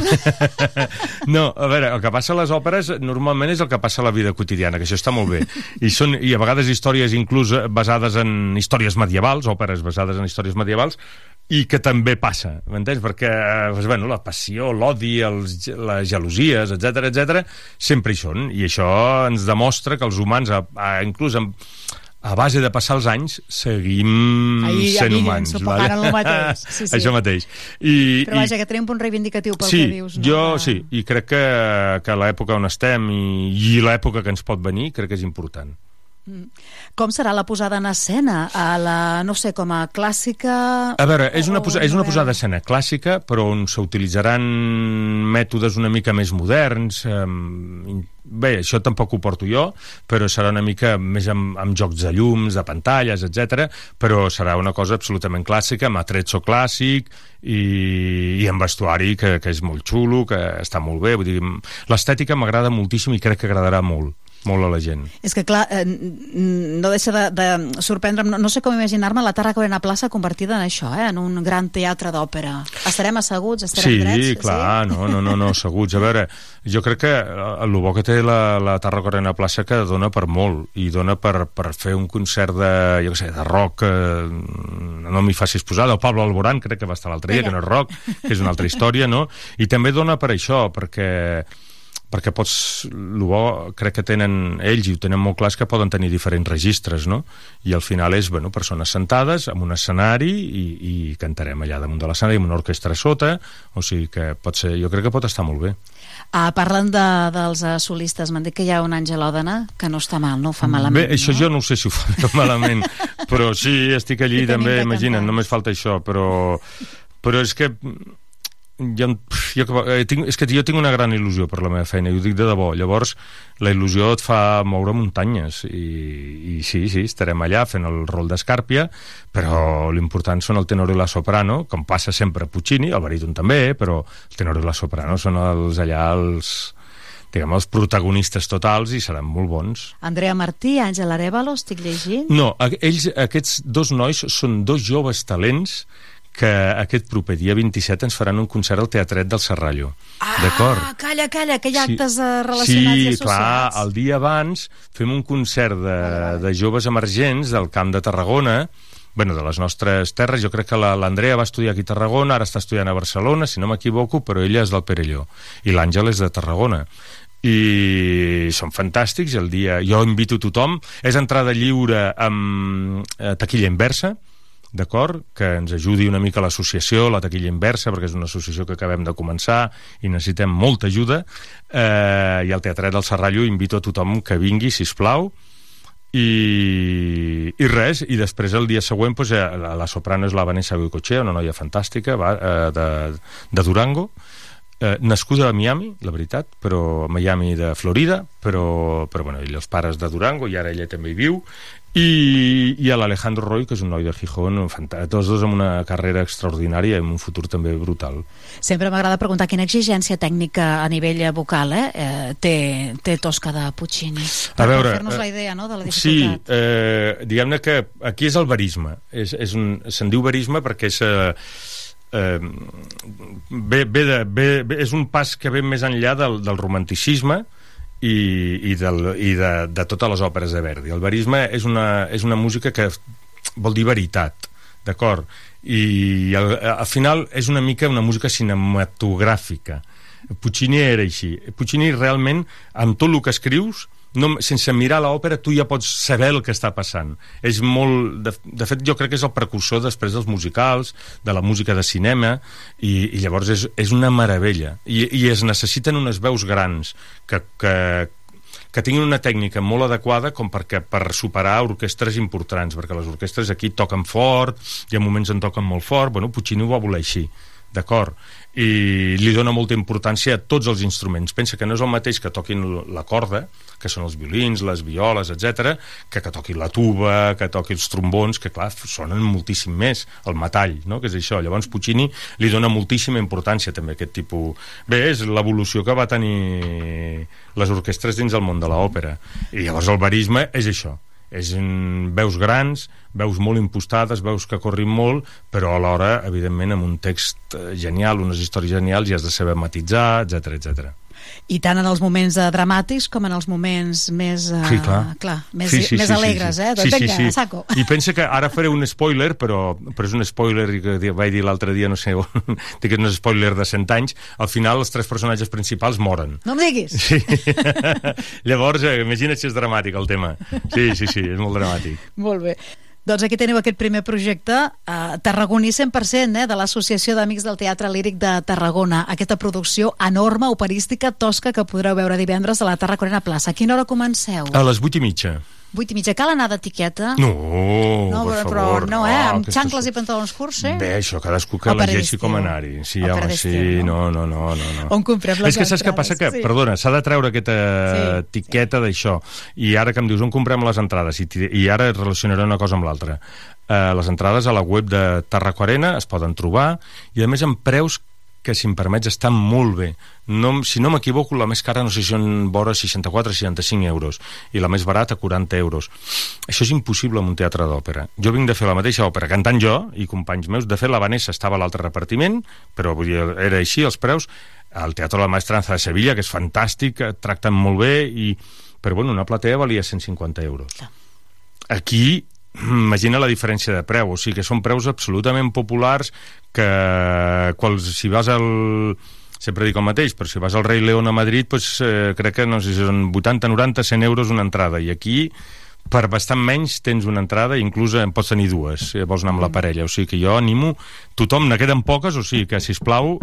No, a veure, el que passa a les òperes normalment és el que passa a la vida quotidiana, que això està molt bé. I, són, i a vegades històries inclús basades en històries medievals, òperes basades en històries medievals, i que també passa, m'entens? Perquè doncs, bueno, la passió, l'odi, les gelosies, etc etc sempre hi són, i això ens demostra que els humans, a, a, inclús amb, a base de passar els anys, seguim Ahí, sent ahí, humans. ensopegant en lo mateix. Sí, sí. Això mateix. I, Però i, vaja, que tenim un punt reivindicatiu pel sí, que dius, no? jo sí, i crec que, que l'època on estem i, i l'època que ens pot venir crec que és important. Com serà la posada en escena? A la, no sé, com a clàssica... A veure, és una, posa, és una posada d'escena clàssica, però on s'utilitzaran mètodes una mica més moderns. Eh, bé, això tampoc ho porto jo, però serà una mica més amb, amb jocs de llums, de pantalles, etc. però serà una cosa absolutament clàssica, amb atrezzo clàssic i, i amb vestuari que, que és molt xulo, que està molt bé. Vull dir, l'estètica m'agrada moltíssim i crec que agradarà molt molt a la gent. És que, clar, eh, no deixa de, de sorprendre'm, no, no sé com imaginar-me la Tarragona Plaça convertida en això, eh, en un gran teatre d'òpera. Estarem asseguts, estarem Sí, drets? clar, no, no, no, no, asseguts. A veure, jo crec que eh, el bo que té la, la Tarragona Plaça que dona per molt, i dona per, per fer un concert de, jo què sé, de rock, eh, no m'hi facis posar, del Pablo Alborán, crec que va estar l'altre dia, que no és rock, que és una altra història, no? I també dona per això, perquè perquè pots, el bo crec que tenen ells i ho tenen molt clar que poden tenir diferents registres, no? I al final és, bueno, persones sentades en un escenari i, i cantarem allà damunt de l'escenari amb una orquestra a sota, o sigui que pot ser, jo crec que pot estar molt bé. Ah, parlen de, dels uh, solistes, m'han dit que hi ha un Àngel Òdena que no està mal, no ho fa malament. Bé, això jo no ho sé si ho fa malament, però sí, estic allí I també, imagina't, només falta això, però, però és que jo, jo, eh, tinc, és que jo tinc una gran il·lusió per la meva feina, i ho dic de debò. Llavors, la il·lusió et fa moure muntanyes, i, i sí, sí, estarem allà fent el rol d'Escàrpia, però l'important són el tenor i la soprano, com passa sempre a Puccini, el baríton també, però el tenor i la soprano són els allà els diguem, els protagonistes totals i seran molt bons. Andrea Martí, Àngel Arevalo, estic llegint. No, ells, aquests dos nois són dos joves talents que aquest proper dia 27 ens faran un concert al Teatret del Serrallo. D'acord? Ah, calla, calla, que hi ha Sí. actes eh, relacionats i Sí, associats. clar, el dia abans fem un concert de, de joves emergents del Camp de Tarragona, bueno, de les nostres terres. Jo crec que la- l'Andrea va estudiar aquí a Tarragona, ara està estudiant a Barcelona, si no m'equivoco, però ella és del Perelló. I l'Àngel és de Tarragona. I són fantàstics, el dia... Jo invito tothom. És entrada lliure amb eh, taquilla inversa, d'acord? Que ens ajudi una mica l'associació, la taquilla inversa, perquè és una associació que acabem de començar i necessitem molta ajuda. Eh, I al Teatret del Serrallo invito a tothom que vingui, si plau i, i res, i després el dia següent pues, eh, la, la soprano és la Vanessa Goicochea, una noia fantàstica va, eh, de, de Durango eh, nascuda a Miami, la veritat però Miami de Florida però, però bueno, ell els pares de Durango i ara ella també hi viu i, i a l'Alejandro Roy, que és un noi de Gijón tots dos amb una carrera extraordinària i amb un futur també brutal Sempre m'agrada preguntar quina exigència tècnica a nivell eh, vocal eh, eh, té, té Tosca de Puccini. A veure, per fer-nos eh, la idea no, de la Sí, dificultat. eh, diguem-ne que aquí és el verisme. És, és un, se'n diu verisme perquè és... Eh, eh, ve, ve de, ve, ve, és un pas que ve més enllà del, del romanticisme i, i, del, i de, de totes les òperes de Verdi. El verisme és una, és una música que vol dir veritat, d'acord? I al, al final és una mica una música cinematogràfica. Puccini era així. Puccini realment, amb tot el que escrius, no, sense mirar l'òpera tu ja pots saber el que està passant és molt, de, de fet jo crec que és el precursor després dels musicals de la música de cinema i, i llavors és, és una meravella I, i es necessiten unes veus grans que, que, que tinguin una tècnica molt adequada com perquè per superar orquestres importants, perquè les orquestres aquí toquen fort, i en moments en toquen molt fort, bueno, Puccini ho va voler així, d'acord? I li dona molta importància a tots els instruments. Pensa que no és el mateix que toquin la corda, que són els violins, les violes, etc, que que toqui la tuba, que toqui els trombons, que clar, sonen moltíssim més, el metall, no? que és això. Llavors Puccini li dona moltíssima importància també aquest tipus... Bé, és l'evolució que va tenir les orquestres dins del món de l'òpera. I llavors el verisme és això, és en veus grans, veus molt impostades, veus que corrin molt, però alhora, evidentment, amb un text eh, genial, unes històries genials, i has de saber matitzar, etc etc. I tant en els moments eh, dramàtics com en els moments més, eh, Sí, clar. clar més, Sí, sí, més sí, sí, alegres, sí. eh? Doncs vinga, a saco. I pensa que ara faré un spoiler, però, però és un spoiler que vaig dir l'altre dia, no sé, que és un spoiler de 100 anys, al final els tres personatges principals moren. No em diguis. Sí. Llavors, eh, imagina't si és dramàtic el tema. Sí, sí, sí, és molt dramàtic. Molt bé. Doncs aquí teniu aquest primer projecte, eh, tarragoní 100%, eh, de l'Associació d'Amics del Teatre Líric de Tarragona. Aquesta producció enorme, operística, tosca, que podreu veure divendres a la Tarraconena Plaça. A quina hora comenceu? A les 8 i mitja. 8 i mitja. Cal anar d'etiqueta? No, no per però, favor. no, eh? Amb aquestes- xancles i pantalons curts, eh? Bé, això, cadascú que elegeixi d'estiu. com anar-hi. Sí, O home, sí, no, no, no, no. no. On comprem les És que saps què passa? Que, Sí. perdona, s'ha de treure aquesta Sí. etiqueta d'això. I ara que em dius on comprem les entrades, i, i ara relacionaré una cosa amb l'altra. Eh, les entrades a la web de Tarraco-Arena es poden trobar, i a més amb preus que, si em permets, estan molt bé. No, si no m'equivoco, la més cara no sé si són vora 64 o 65 euros, i la més barata 40 euros. Això és impossible en un teatre d'òpera. Jo vinc de fer la mateixa òpera, cantant jo i companys meus. De fet, la Vanessa estava a l'altre repartiment, però vull dir, era així, els preus. El Teatre de la Maestranza de Sevilla, que és fantàstic, tracten molt bé, i... però bueno, una platea valia 150 euros. Aquí imagina la diferència de preu, o sigui que són preus absolutament populars que quals, si vas al sempre dic el mateix, però si vas al Rei León a Madrid pues, eh, crec que no sé si són 80, 90, 100 euros una entrada. I aquí per bastant menys tens una entrada inclús en pots tenir dues si vols anar amb la parella, o sigui que jo animo tothom, ne queden poques, o sigui que sisplau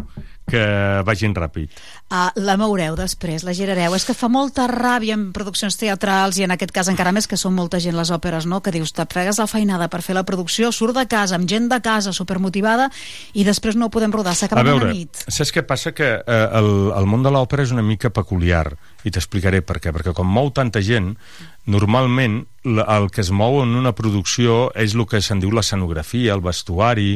que vagin ràpid Uh, la moureu després, la girareu. És que fa molta ràbia en produccions teatrals i en aquest cas encara més que són molta gent les òperes, no? que dius, te fregues la feinada per fer la producció, surt de casa, amb gent de casa, supermotivada, i després no ho podem rodar, s'acaba la nit. saps què passa? Que eh, el, el món de l'òpera és una mica peculiar, i t'explicaré per què. Perquè com mou tanta gent, normalment el que es mou en una producció és el que se'n diu l'escenografia, el vestuari,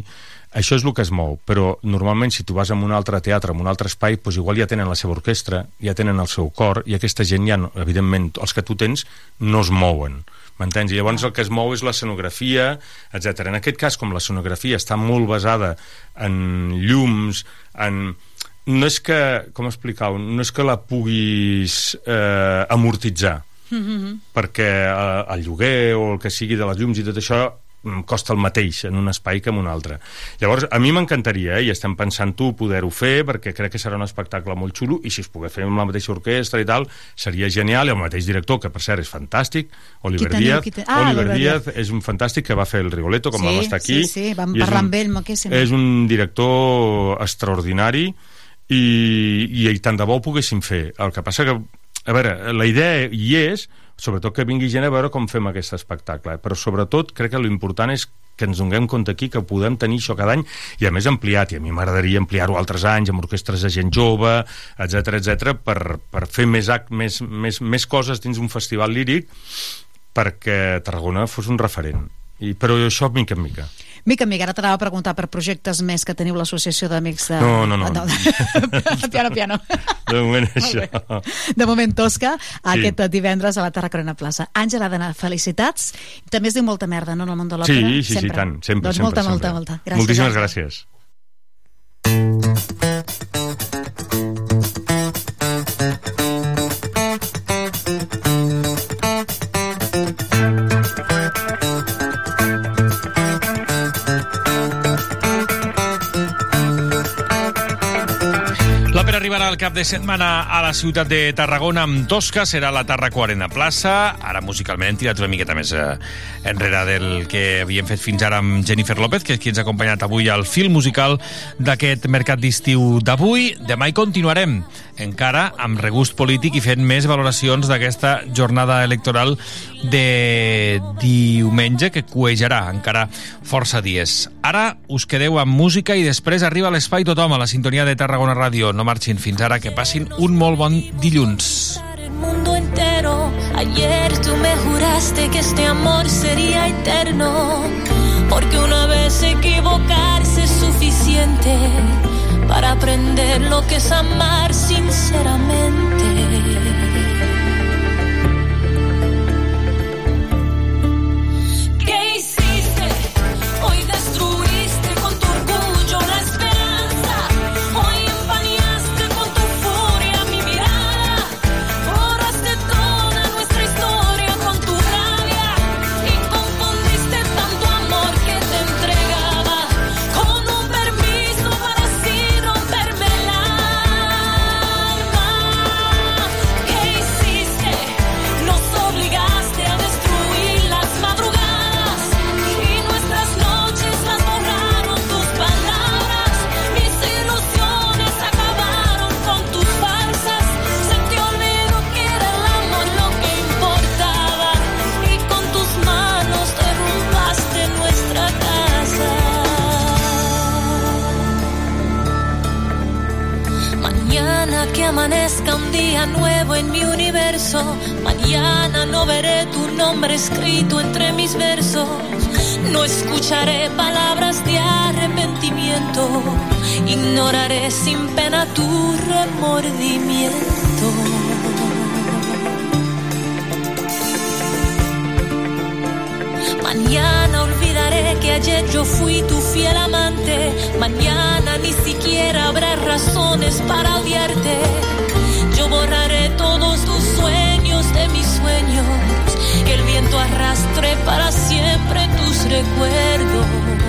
això és el que es mou, però normalment si tu vas a un altre teatre, a un altre espai, doncs igual ja tenen la seva orquestra, ja tenen el seu cor, i aquesta gent ja, no, evidentment, els que tu tens no es mouen. M'entens? I llavors el que es mou és l'escenografia, etc. En aquest cas, com l'escenografia està molt basada en llums, en... No és que, com explicar-ho, no és que la puguis eh, amortitzar, perquè eh, el lloguer o el que sigui de les llums i tot això mm, costa el mateix en un espai que en un altre. Llavors, a mi m'encantaria, eh, i estem pensant-ho, poder-ho fer, perquè crec que serà un espectacle molt xulo, i si es pogués fer amb la mateixa orquestra i tal, seria genial, i el mateix director, que per cert és fantàstic, Oliver Qui teniu? Díaz. Te- Ah, Oliver Oliver Díaz és un fantàstic que va fer el Rigoletto, com Sí, vam estar aquí. sí, sí, vam parlar un- amb ell moltíssim. És un director extraordinari, i, i, i tant de bo ho poguéssim fer. El que passa que, a veure, la idea hi és, sobretot que vingui gent a veure com fem aquest espectacle, però sobretot crec que l'important és que ens donem compte aquí que podem tenir això cada any i a més ampliat, i a mi m'agradaria ampliar-ho altres anys amb orquestres de gent jove, etc etc per, per fer més, act, més, més, més coses dins un festival líric perquè Tarragona fos un referent. I, però això mica en mica. Mica en mica, ara t'anava a preguntar per projectes més que teniu l'associació d'amics de... No, no, no. no. piano, piano. De moment això. De moment Tosca, Sí. aquest divendres a la Terra Corona Plaça. Àngela Dana, felicitats. També es diu molta merda, no, en el món de l'òpera? Sí, sí, sí, tant, sempre, doncs sempre, molta, sempre. molta, molta. Gràcies, Moltíssimes Àngela. gràcies. Arribarà al cap de setmana a la ciutat de Tarragona amb Tosca, serà la Tarraco Arena Plaça. Ara musicalment hem tirat una miqueta més eh, enrere del que havíem fet fins ara amb Jennifer López, que és qui ens ha acompanyat avui al fil musical d'aquest mercat d'estiu d'avui. Demà hi continuarem, encara amb regust polític i fent més valoracions d'aquesta jornada electoral de diumenge que cuejarà encara força dies. Ara us quedeu amb música i després arriba l'Espai Tothom a la sintonia de Tarragona Ràdio. No marxin fins ara, que passin un molt bon dilluns. Ayer tú me juraste que este amor sería eterno. Porque una vez equivocarse es suficiente para aprender lo que es amar sinceramente. Amanezca un día nuevo en mi universo. Mañana no veré tu nombre escrito entre mis versos. No escucharé palabras de arrepentimiento. Ignoraré sin pena tu remordimiento. Mañana olvidaré que ayer yo fui tu fiel amante. Mañana ni siquiera habrá razones para odiarte. Borraré todos tus sueños de mis sueños. Que el viento arrastre para siempre tus recuerdos.